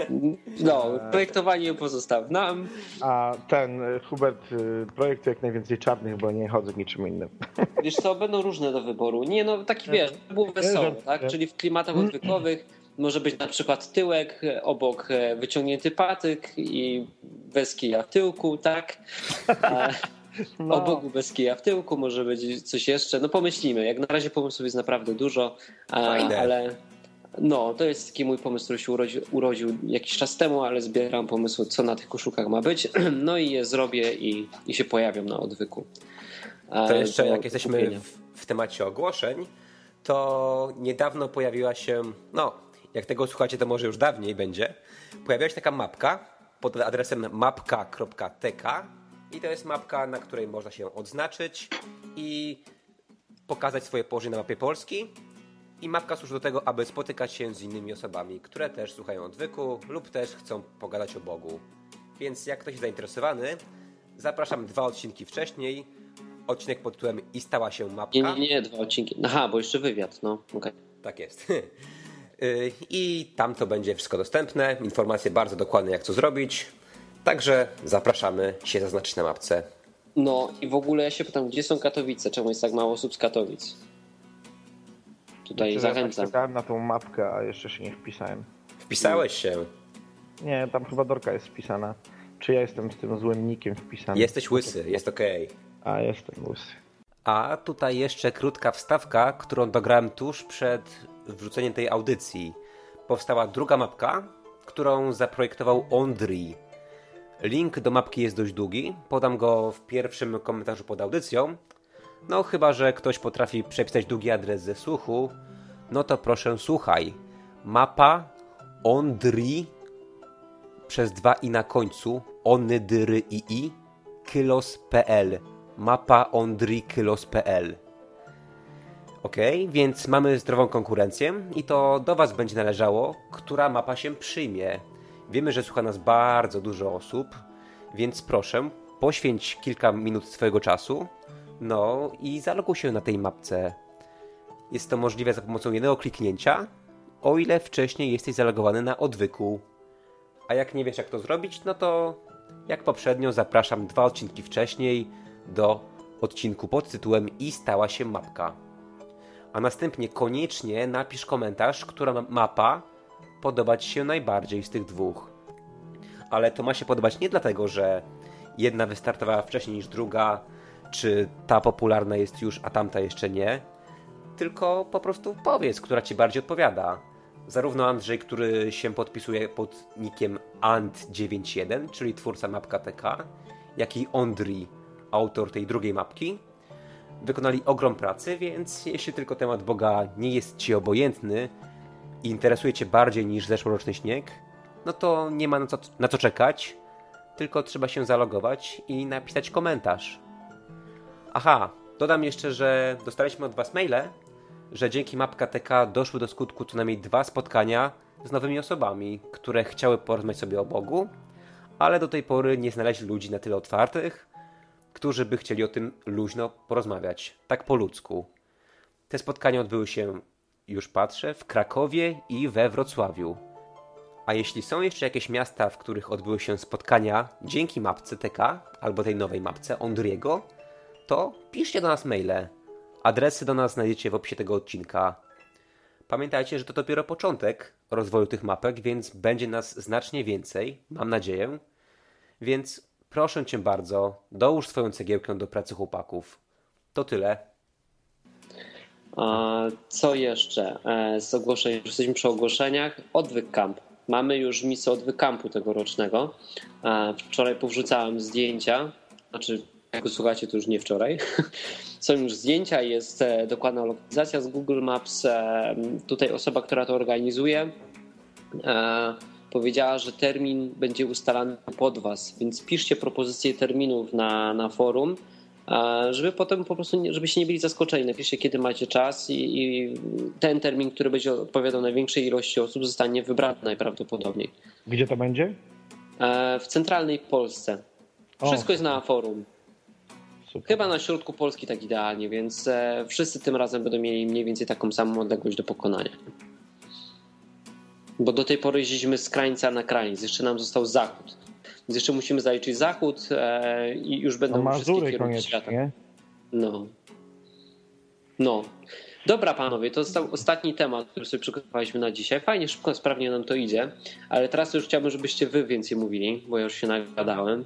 No, projektowanie pozostaw nam. A ten e, Hubert e, projektuje jak najwięcej czarnych, bo nie chodzę niczym innym. Wiesz co, będą różne do wyboru. Nie no, taki wiesz, był wesoły, tak? Czyli w klimatach odwykowych może być na przykład tyłek, obok e, wyciągnięty patyk i bez kija w tyłku, tak? E, No. Obok bez kija w tyłku może być coś jeszcze. No pomyślimy. Jak na razie pomysłów jest naprawdę dużo, e, Fajne. ale no to jest taki mój pomysł, który się urodził, urodził jakiś czas temu, ale zbieram pomysły, co na tych koszulkach ma być. No i je zrobię i, i się pojawią na odwyku. E, To jeszcze jak jesteśmy w, w temacie ogłoszeń, to niedawno pojawiła się, no jak tego słuchacie, to może już dawniej będzie, pojawiła się taka mapka pod adresem mapka.tk i to jest mapka, na której można się odznaczyć i pokazać swoje położenie na mapie Polski. I mapka służy do tego, aby spotykać się z innymi osobami, które też słuchają odwyku lub też chcą pogadać o Bogu. Więc jak ktoś jest zainteresowany, zapraszam dwa odcinki wcześniej. Odcinek pod tytułem I stała się mapka. Nie, nie, nie, dwa odcinki. Aha, bo jeszcze wywiad, no. okej. Tak jest. Y, I tam to będzie wszystko dostępne. Informacje bardzo dokładne, jak co zrobić. Także zapraszamy się zaznaczyć na mapce. No i w ogóle ja się pytam, gdzie są Katowice? Czemu jest tak mało osób z Katowic? Tutaj Ja zachęcam. tak czekałem na tą mapkę, a jeszcze się nie wpisałem. Wpisałeś się. Nie, tam chyba Dorka jest wpisana. Czy ja jestem z tym złym nikiem wpisany? Jesteś łysy, jest okej. A, jestem łysy. A tutaj jeszcze krótka wstawka, którą dograłem tuż przed wrzuceniem tej audycji. Powstała druga mapka, którą zaprojektował Ondri. Link do mapki jest dość długi, podam go w pierwszym komentarzu pod audycją. No chyba, że ktoś potrafi przepisać długi adres ze słuchu, no to proszę słuchaj. Mapa Ondri przez dwa i na końcu, onydry i i, kylos.pl. Mapa ondrikylos.pl. Ok, więc mamy zdrową konkurencję i to do Was będzie należało, która mapa się przyjmie. Wiemy, że słucha nas bardzo dużo osób, więc proszę, poświęć kilka minut swojego czasu, no i zaloguj się na tej mapce. Jest to możliwe za pomocą jednego kliknięcia, o ile wcześniej jesteś zalogowany na odwyku. A jak nie wiesz jak to zrobić, no to jak poprzednio zapraszam dwa odcinki wcześniej do odcinku pod tytułem I stała się mapka. A następnie koniecznie napisz komentarz, która ma- mapa podoba Ci się najbardziej z tych dwóch. Ale to ma się podobać nie dlatego, że jedna wystartowała wcześniej niż druga, czy ta popularna jest już, a tamta jeszcze nie, tylko po prostu powiedz, która Ci bardziej odpowiada. Zarówno Andrzej, który się podpisuje pod nickiem Ant91, czyli twórca mapka TK, jak i Ondri, autor tej drugiej mapki, wykonali ogrom pracy, więc jeśli tylko temat Boga nie jest Ci obojętny i interesuje Cię bardziej niż zeszłoroczny śnieg, no to nie ma na co, na co czekać, tylko trzeba się zalogować i napisać komentarz. Aha, dodam jeszcze, że dostaliśmy od Was maile, że dzięki mapka TK doszły do skutku co najmniej dwa spotkania z nowymi osobami, które chciały porozmawiać sobie o Bogu, ale do tej pory nie znaleźli ludzi na tyle otwartych, którzy by chcieli o tym luźno porozmawiać, tak po ludzku. Te spotkania odbyły się, już patrzę, w Krakowie i we Wrocławiu. A jeśli są jeszcze jakieś miasta, w których odbyły się spotkania dzięki mapce TK albo tej nowej mapce Ondriego, to piszcie do nas maile. Adresy do nas znajdziecie w opisie tego odcinka. Pamiętajcie, że to dopiero początek rozwoju tych mapek, więc będzie nas znacznie więcej, mam nadzieję. Więc proszę cię bardzo, dołóż swoją cegiełkę do pracy chłopaków. To tyle. A co jeszcze e, z ogłoszeń? Jesteśmy przy ogłoszeniach. Odwyk Camp. Mamy już misję Odwyk Campu tegorocznego. E, Wczoraj powrzucałem zdjęcia. Znaczy, jak słuchacie, to już nie wczoraj. Są już zdjęcia, jest e, dokładna lokalizacja z Google Maps. Tutaj osoba, która to organizuje, powiedziała, że termin będzie ustalany pod Was, więc piszcie propozycje terminów na, na forum, żeby potem po prostu, żebyście nie byli zaskoczeni. Napiszcie, kiedy macie czas i, i ten termin, który będzie odpowiadał największej ilości osób, zostanie wybrany najprawdopodobniej. Gdzie to będzie? E, W centralnej Polsce. O. Wszystko jest na forum. Super. Chyba na środku Polski tak idealnie, więc e, wszyscy tym razem będą mieli mniej więcej taką samą odległość do pokonania. Bo do tej pory jeździliśmy z krańca na krańc, jeszcze nam został zachód. Więc jeszcze musimy zaliczyć zachód e, i już będą No wszystkie kierunki świata. No. No. Dobra, panowie, to został ostatni temat, który sobie przygotowaliśmy na dzisiaj. Fajnie, szybko, sprawnie nam to idzie, ale teraz już chciałbym, żebyście wy więcej mówili, bo ja już się nagadałem.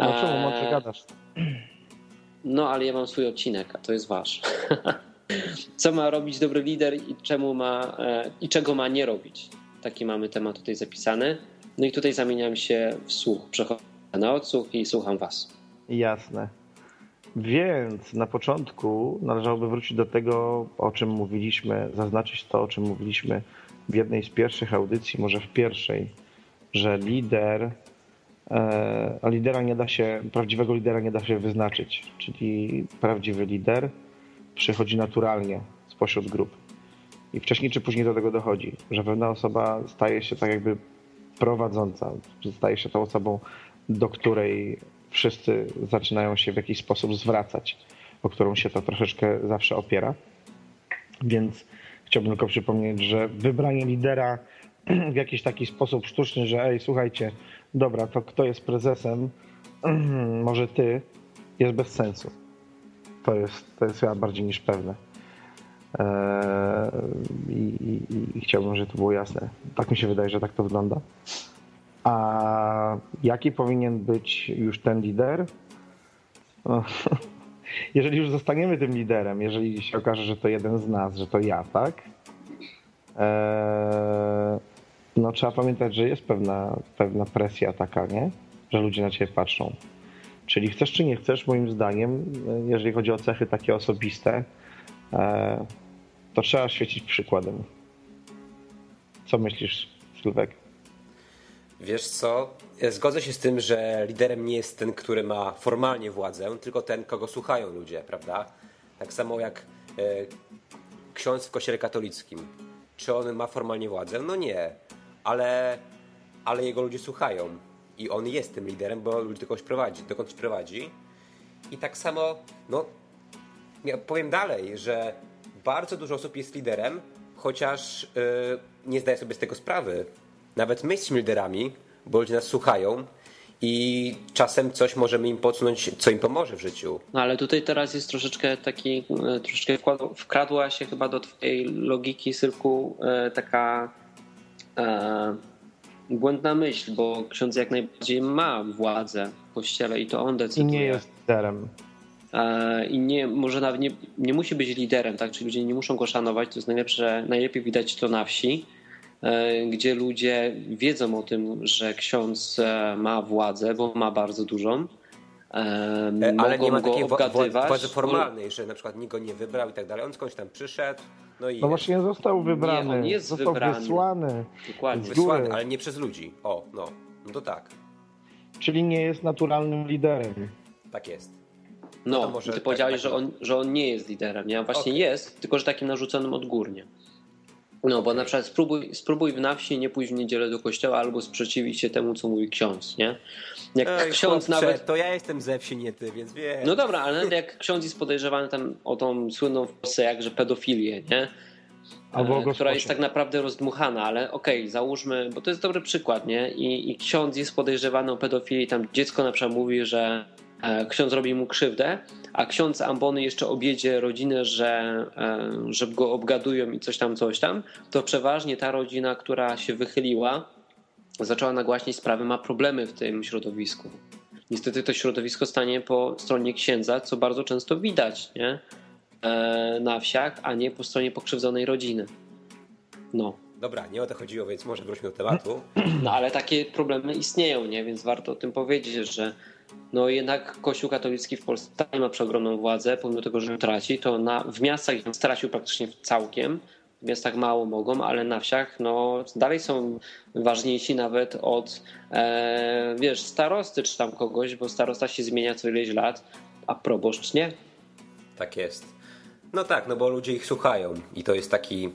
No czemu, Eee, mądrze gadasz? No, ale ja mam swój odcinek, a to jest wasz. Co ma robić dobry lider i czemu ma e, i czego ma nie robić? Taki mamy temat tutaj zapisany. No i tutaj zamieniam się w słuch. Przechodzę na odsłuch i słucham was. Jasne. Więc na początku należałoby wrócić do tego, o czym mówiliśmy, zaznaczyć to, o czym mówiliśmy w jednej z pierwszych audycji, może w pierwszej, że lider, e, a lidera nie da się, prawdziwego lidera nie da się wyznaczyć, czyli prawdziwy lider przychodzi naturalnie spośród grup. I wcześniej czy później do tego dochodzi, że pewna osoba staje się tak jakby prowadząca, staje się tą osobą, do której wszyscy zaczynają się w jakiś sposób zwracać, o którą się to troszeczkę zawsze opiera. Więc chciałbym tylko przypomnieć, że wybranie lidera w jakiś taki sposób sztuczny, że ej, słuchajcie, dobra, to kto jest prezesem, może ty, jest bez sensu. To jest, to jest chyba bardziej niż pewne. Eee, i, i, I chciałbym, żeby to było jasne. Tak mi się wydaje, że tak to wygląda. A jaki powinien być już ten lider? No, Jeżeli już zostaniemy tym liderem, jeżeli się okaże, że to jeden z nas, że to ja, tak? Eee, no trzeba pamiętać, że jest pewna, pewna presja taka, nie? Że ludzie na ciebie patrzą. Czyli chcesz czy nie chcesz, moim zdaniem, jeżeli chodzi o cechy takie osobiste, eee, to trzeba świecić przykładem. Co myślisz, Sylwek? Wiesz co? Zgodzę się z tym, że liderem nie jest ten, który ma formalnie władzę, tylko ten, kogo słuchają ludzie, prawda? Tak samo jak e, ksiądz w kościele katolickim. Czy on ma formalnie władzę? No nie, ale, ale jego ludzie słuchają i on jest tym liderem, bo ludzi do kogoś prowadzi, dokądś prowadzi. I tak samo, no, ja powiem dalej, że bardzo dużo osób jest liderem, chociaż e, nie zdaje sobie z tego sprawy. Nawet my jesteśmy liderami, bo ludzie nas słuchają i czasem coś możemy im podsunąć, co im pomoże w życiu. No ale tutaj teraz jest troszeczkę taki, e, troszeczkę wkradła się chyba do twojej logiki, Sylku, e, taka e, błędna myśl, bo ksiądz jak najbardziej ma władzę w kościele i to on I decyduje. nie jest liderem. E, I nie, może nawet nie, nie musi być liderem, tak? Czyli ludzie nie muszą go szanować. To jest najlepsze, najlepiej widać to na wsi, e, gdzie ludzie wiedzą o tym, że ksiądz e, ma władzę, bo ma bardzo dużą. E, Ale mogą nie ma go takiej obgadywać. władzy formalnej, że na przykład nikt go nie wybrał i tak dalej. On skądś tam przyszedł, no i No właśnie został wybrany. on jest został wybrany. wysłany. Dokładnie. wysłany, ale nie przez ludzi. O, no, no to tak, Czyli nie jest naturalnym liderem. tak jest. No, to może ty powiedziałeś, tak że, on, że on nie jest liderem. Nie? On właśnie Okej. jest, tylko że takim narzuconym odgórnie. No, bo na przykład spróbuj, spróbuj w na wsi nie pójść w niedzielę do kościoła albo sprzeciwić się temu, co mówi ksiądz, nie? Jak Ej, ksiądz chłopcze, nawet... To ja jestem ze wsi, nie ty, więc wiesz. No dobra, ale nawet jak ksiądz jest podejrzewany tam o tą słynną w Polsce jakże pedofilię, nie? Albo E, o która jest tak naprawdę rozdmuchana, ale okej, załóżmy, bo to jest dobry przykład, nie? I, I ksiądz jest podejrzewany o pedofilii, tam dziecko na przykład mówi, że ksiądz robi mu krzywdę, a ksiądz ambony jeszcze objedzie rodzinę, że, e, że go obgadują i coś tam, coś tam, to przeważnie ta rodzina, która się wychyliła, zaczęła nagłaśniać sprawy, ma problemy w tym środowisku. Niestety to środowisko stanie po stronie księdza, co bardzo często widać, nie? E, na wsiach, a nie po stronie pokrzywdzonej rodziny. No. Dobra, nie o to chodziło, więc może wróćmy do tematu. no, ale takie problemy istnieją, nie? Więc warto o tym powiedzieć, że no jednak Kościół katolicki w Polsce nie ma przeogromną władzę, pomimo tego, że traci, to na, w miastach stracił praktycznie całkiem, w miastach mało mogą, ale na wsiach no dalej są ważniejsi nawet od e, wiesz, starosty czy tam kogoś, bo starosta się zmienia co ileś lat, a proboszcz nie. Tak jest. No tak, no bo ludzie ich słuchają i to jest taki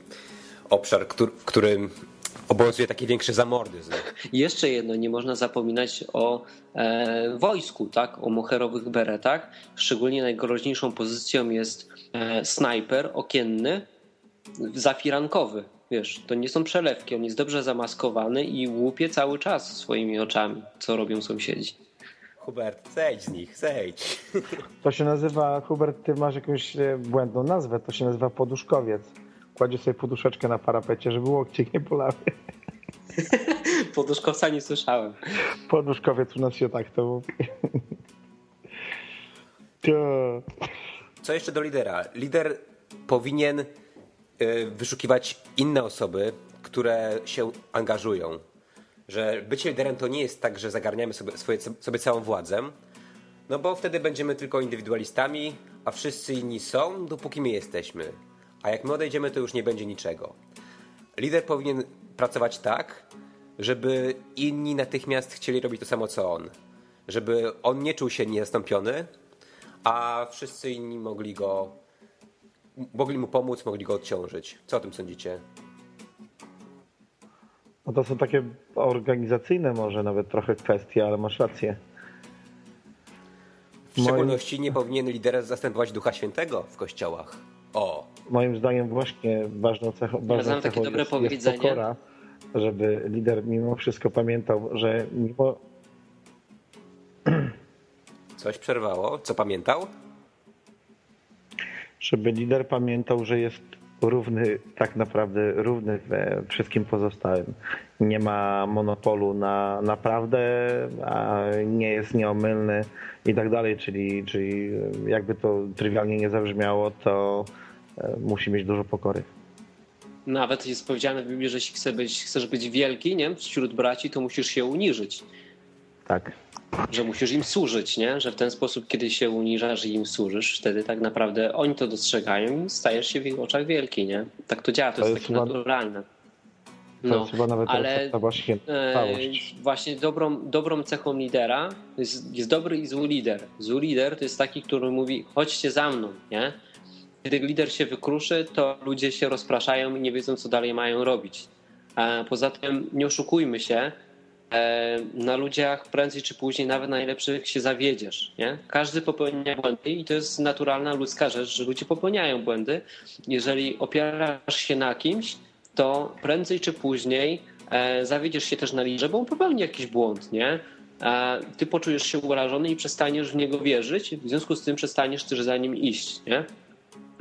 obszar, któr- w którym obowiązuje taki większy zamordyzm. Jeszcze jedno, nie można zapominać o e, wojsku, tak? o moherowych beretach. Szczególnie najgroźniejszą pozycją jest e, snajper okienny, zafirankowy. Wiesz, to nie są przelewki, on jest dobrze zamaskowany i łupie cały czas swoimi oczami, co robią sąsiedzi. Hubert, zejdź z nich, zejdź. To się nazywa, Hubert, ty masz jakąś e, błędną nazwę, to się nazywa poduszkowiec. Kładzie sobie poduszeczkę na parapecie, żeby łokcie nie bolały. Poduszkowca nie słyszałem. Poduszkowiec u nas się tak to mówi. To... Co jeszcze do lidera? Lider powinien y, wyszukiwać inne osoby, które się angażują. Że bycie liderem to nie jest tak, że zagarniamy sobie, swoje, sobie całą władzę, no bo wtedy będziemy tylko indywidualistami, a wszyscy inni są, dopóki my jesteśmy. A jak my odejdziemy, to już nie będzie niczego. Lider powinien pracować tak, żeby inni natychmiast chcieli robić to samo co on. Żeby on nie czuł się niezastąpiony, a wszyscy inni mogli go. mogli mu pomóc, mogli go odciążyć. Co o tym sądzicie? No to są takie organizacyjne może nawet trochę kwestie, ale masz rację. W szczególności nie powinien lider zastępować Ducha Świętego w kościołach. O, Moim zdaniem właśnie ważną cechą, ważną znam takie cechą dobre jest, jest powiedzenie. pokora, żeby lider mimo wszystko pamiętał, że mimo coś przerwało. Co pamiętał? żeby lider pamiętał, że jest równy, tak naprawdę równy we wszystkim pozostałym. Nie ma monopolu na naprawdę, a nie jest nieomylny i tak dalej, czyli, czyli jakby to trywialnie nie zabrzmiało, to musi mieć dużo pokory. Nawet jest powiedziane w Biblii, że jeśli chcesz być, chcesz być wielki nie? wśród braci, to musisz się uniżyć. Tak. Że musisz im służyć, nie? Że w ten sposób, kiedy się uniżasz i im służysz, wtedy tak naprawdę oni to dostrzegają i stajesz się w ich oczach wielki, nie? Tak to działa, to, To jest, jest takie chyba- naturalne. To No, ale podstawa e, świętość. właśnie dobrą, dobrą cechą lidera jest, jest dobry i zły lider. Zły lider to jest taki, który mówi chodźcie za mną, nie? Kiedy lider się wykruszy, to ludzie się rozpraszają i nie wiedzą, co dalej mają robić. Poza tym nie oszukujmy się, e, na ludziach prędzej czy później, nawet najlepszych, się zawiedziesz. Nie? Każdy popełnia błędy i to jest naturalna ludzka rzecz, że ludzie popełniają błędy. Jeżeli opierasz się na kimś, to prędzej czy później e, zawiedziesz się też na liderze, bo on popełni jakiś błąd, nie? Ty poczujesz się urażony i przestaniesz w niego wierzyć, w związku z tym przestaniesz też za nim iść, nie?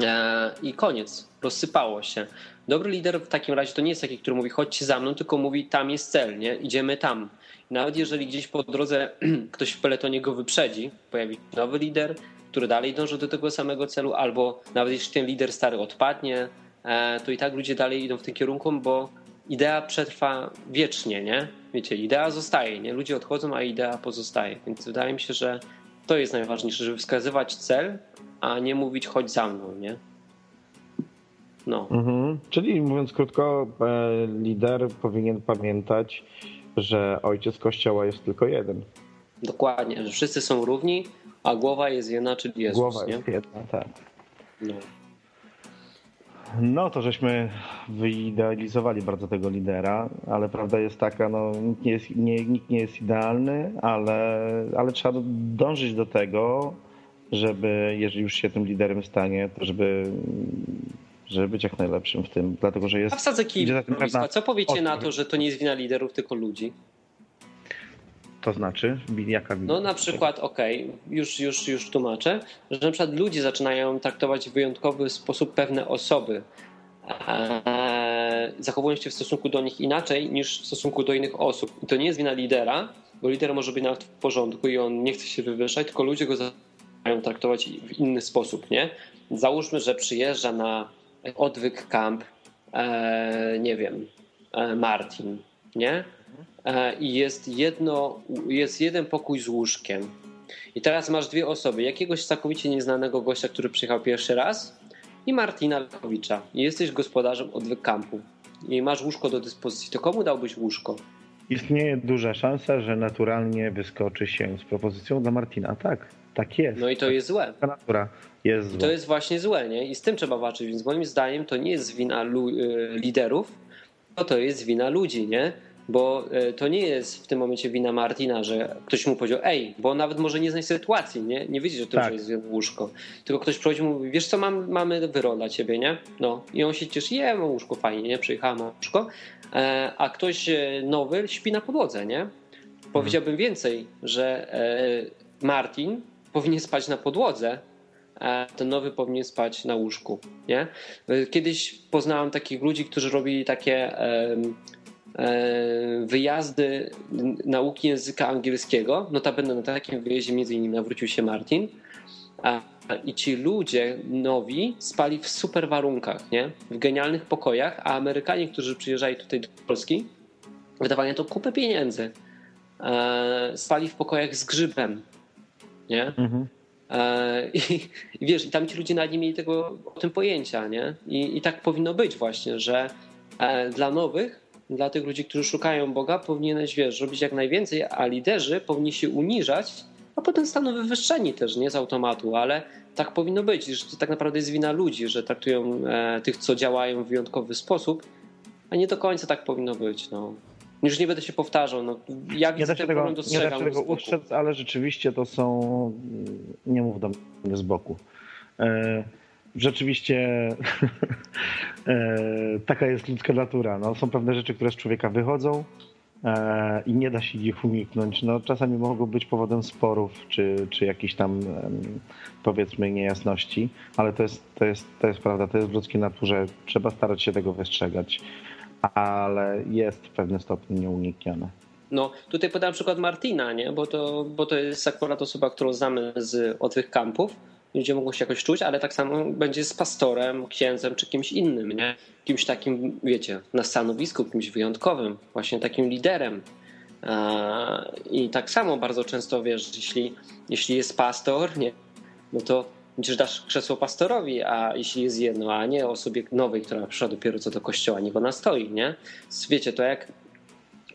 E, I koniec, rozsypało się. Dobry lider w takim razie to nie jest taki, który mówi chodźcie za mną, tylko mówi tam jest cel, nie? idziemy tam. Nawet jeżeli gdzieś po drodze ktoś w peletonie go wyprzedzi, pojawi się nowy lider, który dalej dąży do tego samego celu, albo nawet jeśli ten lider stary odpadnie, e, to i tak ludzie dalej idą w tym kierunku, bo idea przetrwa wiecznie, nie? Wiecie, idea zostaje, nie? Ludzie odchodzą, a idea pozostaje. Więc wydaje mi się, że to jest najważniejsze, żeby wskazywać cel, a nie mówić chodź za mną, nie? No. Mhm. Czyli mówiąc krótko, e, lider powinien pamiętać, że ojciec kościoła jest tylko jeden. Dokładnie, że wszyscy są równi, a głowa jest jedna, czyli Jezus. Głowa nie? jest jedna, tak. No. No to żeśmy wyidealizowali bardzo tego lidera, ale prawda jest taka, no nikt nie jest, nie, nikt nie jest idealny, ale, ale trzeba dążyć do tego, żeby, jeżeli już się tym liderem stanie, to żeby, żeby być jak najlepszym w tym, dlatego że jest... A wsadzę kij pewna Co powiecie na to, że to nie jest wina liderów, tylko ludzi? To znaczy, jaka wina? No na przykład, okej, już, już, już tłumaczę, że na przykład ludzie zaczynają traktować w wyjątkowy sposób pewne osoby, e, zachowując się w stosunku do nich inaczej niż w stosunku do innych osób. I to nie jest wina lidera, bo lider może być nawet w porządku i on nie chce się wywyższać, tylko ludzie go zaczynają traktować w inny sposób, nie? Załóżmy, że przyjeżdża na odwyk camp, e, nie wiem, e, Martin, nie? E, I jest jedno, jest jeden pokój z łóżkiem. I teraz masz dwie osoby. Jakiegoś całkowicie nieznanego gościa, który przyjechał pierwszy raz i Martina Lekowicza. I jesteś gospodarzem odwyk kampu. I masz łóżko do dyspozycji. To komu dałbyś łóżko? Istnieje duża szansa, że naturalnie wyskoczy się z propozycją dla Martina. Tak, tak jest. No i to jest złe. Natura jest zła. To jest właśnie złe, nie? I z tym trzeba walczyć. Więc moim zdaniem to nie jest wina y, liderów, to to jest wina ludzi, nie? Bo y, to nie jest w tym momencie wina Martina, że ktoś mu powiedział, ej, bo nawet może nie znać sytuacji, nie? Nie wiedzieć o tym, Tak. że jest łóżko. Tylko ktoś przychodzi i mówi, wiesz co, mam, mamy wyrol dla ciebie, nie? No. I on się cieszy, je, mam łóżko, fajnie, nie? Przyjechałem, łóżko. E, a ktoś e, nowy śpi na podłodze, nie? Powiedziałbym więcej, że e, Martin powinien spać na podłodze, a ten nowy powinien spać na łóżku. Nie? Kiedyś poznałem takich ludzi, którzy robili takie wyjazdy nauki języka angielskiego. Notabene na takim wyjeździe między innymi nawrócił się Martin. I ci ludzie nowi spali w super warunkach, nie? w genialnych pokojach, a Amerykanie, którzy przyjeżdżali tutaj do Polski, wydawali na to kupę pieniędzy. E, spali w pokojach z grzybem. Nie? Mhm. E, i, I wiesz, i tam ci ludzie nawet nie mieli tego, o tym pojęcia, nie? I, i tak powinno być właśnie, że e, dla nowych, dla tych ludzi, którzy szukają Boga, powinieneś, wiesz, robić jak najwięcej, a liderzy powinni się uniżać, a potem staną wywyższeni też, nie z automatu, ale tak powinno być, że to tak naprawdę jest wina ludzi, że traktują e, tych, co działają w wyjątkowy sposób, a nie do końca tak powinno być, no. Już nie będę się powtarzał, no. Ja Nie widzę da się ten tego, nie da się tego ustrzec, ale rzeczywiście to są. Nie mów do mnie z boku. E, Rzeczywiście e, taka jest ludzka natura. No, są pewne rzeczy, które z człowieka wychodzą e, i nie da się ich uniknąć. No, czasami mogą być powodem sporów czy, czy jakichś tam powiedzmy niejasności, ale to jest, to, jest, to jest prawda, to jest w ludzkiej naturze. Trzeba starać się tego wystrzegać, ale jest w pewnym stopniu nieuniknione. No, tutaj podam przykład Martina, nie? Bo, to, bo to jest akurat osoba, którą znamy z od tych kampów. Ludzie mogą się jakoś czuć, ale tak samo będzie z pastorem, księdzem czy kimś innym, nie? Kimś takim, wiecie, na stanowisku, kimś wyjątkowym, właśnie takim liderem. I tak samo bardzo często wiesz, jeśli, jeśli jest pastor, nie, no to przecież dasz krzesło pastorowi, a jeśli jest jedno, a nie osobie nowej, która przyszła dopiero co do kościoła, niech ona stoi, nie? Wiecie, to jak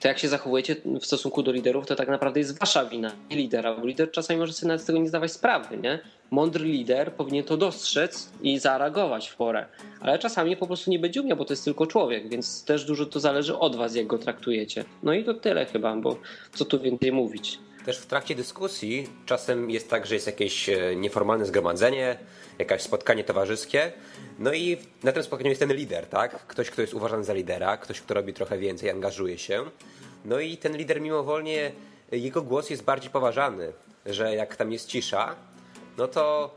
to jak się zachowujecie w stosunku do liderów, to tak naprawdę jest wasza wina, nie lidera, bo lider czasami może sobie nawet z tego nie zdawać sprawy, nie? Mądry lider powinien to dostrzec i zareagować w porę, ale czasami po prostu nie będzie umiał, bo to jest tylko człowiek, więc też dużo to zależy od was, jak go traktujecie. No i to tyle chyba, bo co tu więcej mówić. Też w trakcie dyskusji czasem jest tak, że jest jakieś e, nieformalne zgromadzenie, jakieś spotkanie towarzyskie. No i na tym spotkaniu jest ten lider, tak? Ktoś, kto jest uważany za lidera, ktoś, kto robi trochę więcej, angażuje się. No i ten lider mimowolnie, jego głos jest bardziej poważany, że jak tam jest cisza, no to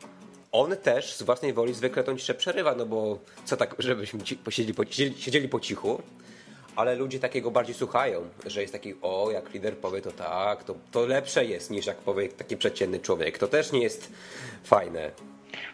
on też z własnej woli zwykle tą ciszę przerywa, no bo co tak, żebyśmy ci, posiedzieli, po, siedzieli po cichu, ale ludzie takiego bardziej słuchają, że jest taki, o, jak lider powie to tak, to, to lepsze jest niż jak powie taki przeciętny człowiek. To też nie jest fajne.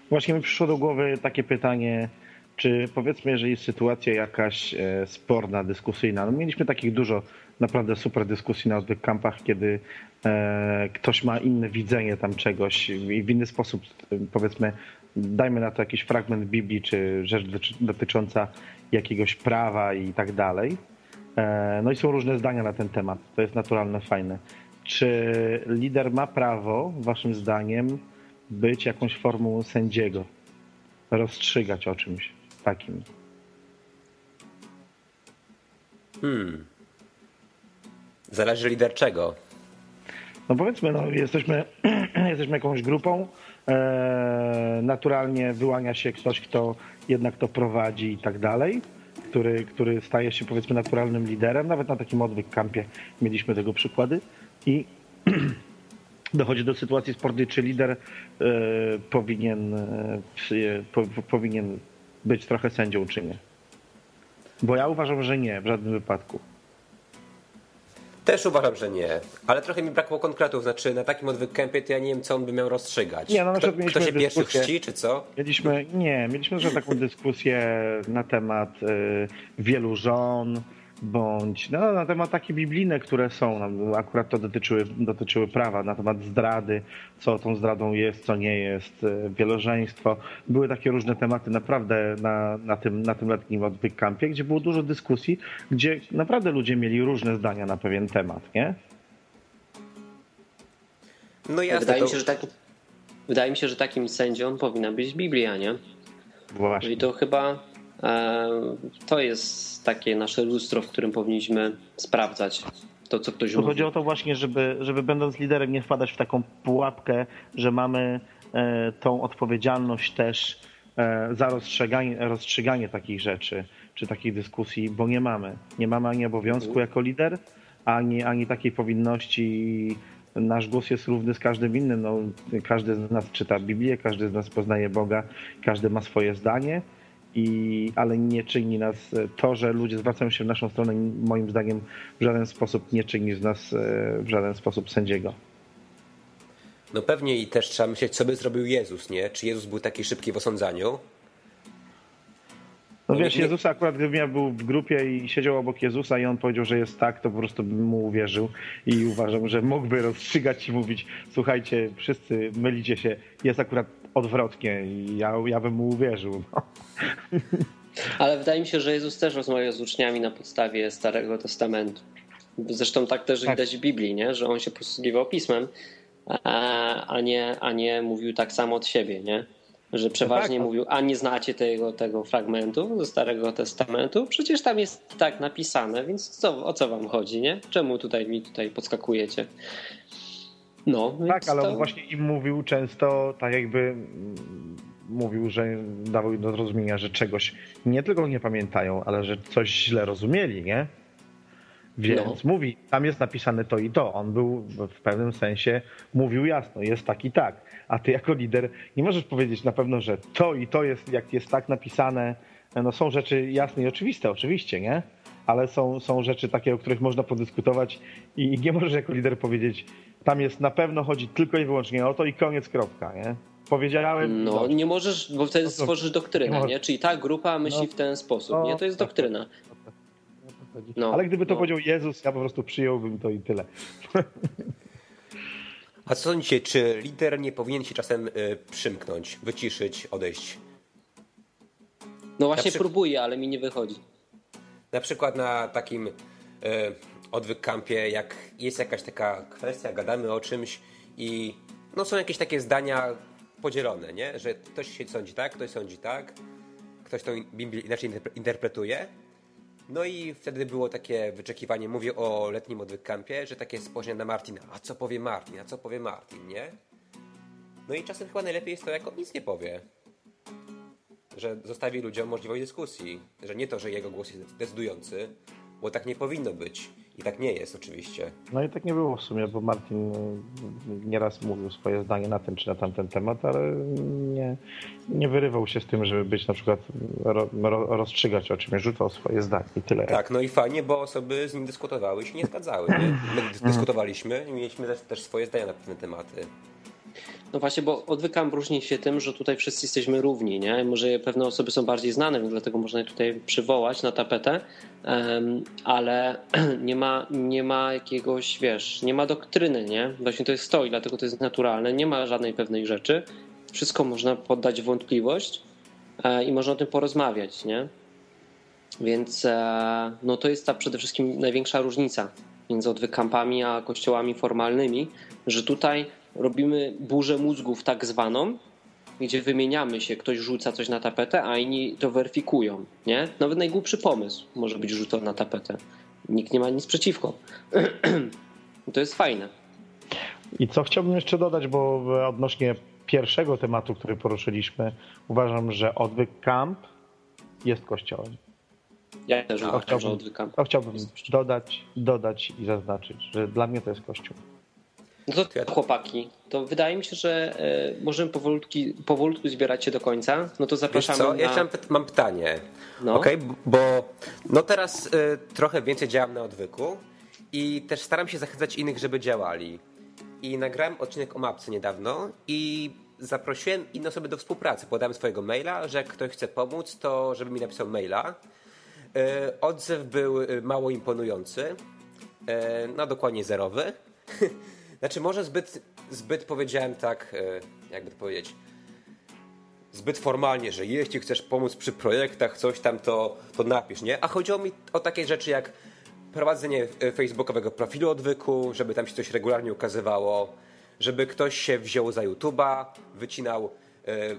Właśnie mi przyszło do głowy takie pytanie, czy powiedzmy, jeżeli jest sytuacja jakaś e, sporna, dyskusyjna, no mieliśmy takich dużo naprawdę super dyskusji na odwyk kampach, kiedy e, ktoś ma inne widzenie tam czegoś i w inny sposób, e, powiedzmy, dajmy na to jakiś fragment Biblii, czy rzecz doty- dotycząca jakiegoś prawa i tak dalej. E, no i są różne zdania na ten temat. To jest naturalne, fajne. Czy lider ma prawo, waszym zdaniem, być jakąś formą sędziego? Rozstrzygać o czymś takim. Hmm. Zależy lider czego. No powiedzmy, no, jesteśmy, jesteśmy jakąś grupą. E, naturalnie wyłania się ktoś, kto jednak to prowadzi i tak dalej, który, który staje się powiedzmy naturalnym liderem. Nawet na takim odwyk kampie mieliśmy tego przykłady. I dochodzi do sytuacji spornej, czy lider e, powinien, e, po, powinien być trochę sędzią, czy nie. Bo ja uważam, że nie, w żadnym wypadku. Też uważam, że nie, ale trochę mi brakło konkretów. Znaczy, na takim odwyk-kempie to ja nie wiem, co on by miał rozstrzygać. Nie, no kto, kto się pierwszy chrzci, czy co? Mieliśmy, nie, mieliśmy że taką dyskusję na temat y, wielu żon, bądź no, na temat takie biblijne, które są. No, akurat to dotyczyły, dotyczyły prawa, na temat zdrady, co tą zdradą jest, co nie jest, y, wielożeństwo. Były takie różne tematy naprawdę na, na, tym, na tym letnim odwyk kampie, gdzie było dużo dyskusji, gdzie naprawdę ludzie mieli różne zdania na pewien temat, nie? No jasne, Wydaje to... mi, się, że taki, wydaje mi się, że takim sędzią powinna być Biblia, nie? Właśnie. I to chyba e, to jest takie nasze lustro, w którym powinniśmy sprawdzać to, co ktoś Tu mówi. chodzi o to właśnie, żeby, żeby będąc liderem nie wpadać w taką pułapkę, że mamy e, tą odpowiedzialność też e, za rozstrzyganie, rozstrzyganie takich rzeczy, czy takich dyskusji, bo nie mamy. Nie mamy ani obowiązku jako lider, ani, ani takiej powinności. Nasz głos jest równy z każdym innym. No, każdy z nas czyta Biblię, każdy z nas poznaje Boga, każdy ma swoje zdanie, i, ale nie czyni nas to, że ludzie zwracają się w naszą stronę, moim zdaniem w żaden sposób nie czyni z nas e, w żaden sposób sędziego. No pewnie i też trzeba myśleć, co by zrobił Jezus, nie? Czy Jezus był taki szybki w osądzaniu? No wiesz, Jezusa akurat gdybym ja był w grupie i siedział obok Jezusa i on powiedział, że jest tak, to po prostu bym mu uwierzył i uważam, że mógłby rozstrzygać i mówić, słuchajcie, wszyscy mylicie się, jest akurat odwrotnie i ja, ja bym mu uwierzył. No. Ale wydaje mi się, że Jezus też rozmawiał z uczniami na podstawie Starego Testamentu. Zresztą tak też tak. widać w Biblii, nie? że on się posługiwał pismem, a nie, a nie mówił tak samo od siebie. Nie? że przeważnie no tak, mówił, a nie znacie tego, tego fragmentu ze Starego Testamentu? Przecież tam jest tak napisane, więc co, o co wam chodzi, nie? Czemu tutaj mi tutaj podskakujecie? No, tak, ale to... on właśnie im mówił często, tak jakby mm, mówił, że dawał do zrozumienia, że czegoś nie tylko nie pamiętają, ale że coś źle rozumieli, nie? Więc no. mówi, tam jest napisane to i to. On był w pewnym sensie, mówił jasno, jest tak i tak. A ty jako lider nie możesz powiedzieć na pewno, że to i to jest, jak jest tak napisane. No są rzeczy jasne i oczywiste, oczywiście, nie? Ale są, są rzeczy takie, o których można podyskutować i nie możesz jako lider powiedzieć, tam jest na pewno chodzi tylko i wyłącznie o to i koniec, kropka, nie? Powiedziałem. No, nie możesz, bo wtedy stworzysz doktrynę, nie? nie? Czyli ta grupa myśli no, w ten sposób, no, nie? To jest doktryna. No, Ale gdyby to no. powiedział Jezus, ja po prostu przyjąłbym to i tyle. A co sądzicie, czy lider nie powinien się czasem y, przymknąć, wyciszyć, odejść? No właśnie przy... próbuję, ale mi nie wychodzi. Na przykład na takim y, odwyk kampie, jak jest jakaś taka kwestia, gadamy o czymś i no są jakieś takie zdania podzielone, nie? Że ktoś się sądzi tak, ktoś sądzi tak, ktoś to inaczej interpretuje no i wtedy było takie wyczekiwanie, mówię o letnim odwykampie, że takie spojrzenie na Martina. A co powie Martin? A co powie Martin, nie? No i czasem chyba najlepiej jest to, jak on nic nie powie. Że zostawi ludziom możliwość dyskusji. Że nie to, że jego głos jest decydujący, bo tak nie powinno być. I tak nie jest oczywiście. No i tak nie było w sumie, bo Martin e, nieraz mówił swoje zdanie na ten czy na tamten temat, ale nie, nie wyrywał się z tym, żeby być na przykład ro, ro, rozstrzygać o czymś, rzucał swoje zdanie i tyle. Tak, no i fajnie, bo osoby z nim dyskutowały i się nie zgadzały. Nie? My dyskutowaliśmy i mieliśmy też, też swoje zdania na pewne tematy. No właśnie, bo odwykam różni się tym, że tutaj wszyscy jesteśmy równi, nie? Może pewne osoby są bardziej znane, więc dlatego można je tutaj przywołać na tapetę, ale nie ma, nie ma jakiegoś, wiesz, nie ma doktryny, nie? Właśnie to jest to i dlatego to jest naturalne, nie ma żadnej pewnej rzeczy. Wszystko można poddać wątpliwość e, i można o tym porozmawiać, nie? Więc e, no to jest ta przede wszystkim największa różnica między odwykampami a kościołami formalnymi, że tutaj robimy burzę mózgów tak zwaną, gdzie wymieniamy się, ktoś rzuca coś na tapetę, a inni to weryfikują. Nie? Nawet najgłupszy pomysł może być rzucony na tapetę. Nikt nie ma nic przeciwko. to jest fajne. I co chciałbym jeszcze dodać, bo odnośnie pierwszego tematu, który poruszyliśmy, uważam, że odwyk camp jest kościołem. Ja też uważam, że odwyk camp. To chciałbym dodać, dodać i zaznaczyć, że dla mnie to jest kościół. No to chłopaki, to wydaje mi się, że e, możemy powolutku, powolutku zbierać się do końca. No to zapraszamy. Wiesz co? Ja na... mam pytanie. No. Okay, bo no teraz y, trochę więcej działam na odwyku i też staram się zachęcać innych, żeby działali. I nagrałem odcinek o mapce niedawno i zaprosiłem inne osoby do współpracy. Podałem swojego maila, że jak ktoś chce pomóc, to żeby mi napisał maila. Y, odzew był mało imponujący. Y, no dokładnie zerowy. Znaczy, może zbyt, zbyt powiedziałem tak, e, jakby to powiedzieć, zbyt formalnie, że jeśli chcesz pomóc przy projektach, coś tam, to, to napisz, nie? A chodziło mi o takie rzeczy jak prowadzenie e, facebookowego profilu odwyku, żeby tam się coś regularnie ukazywało, żeby ktoś się wziął za YouTube'a, wycinał e,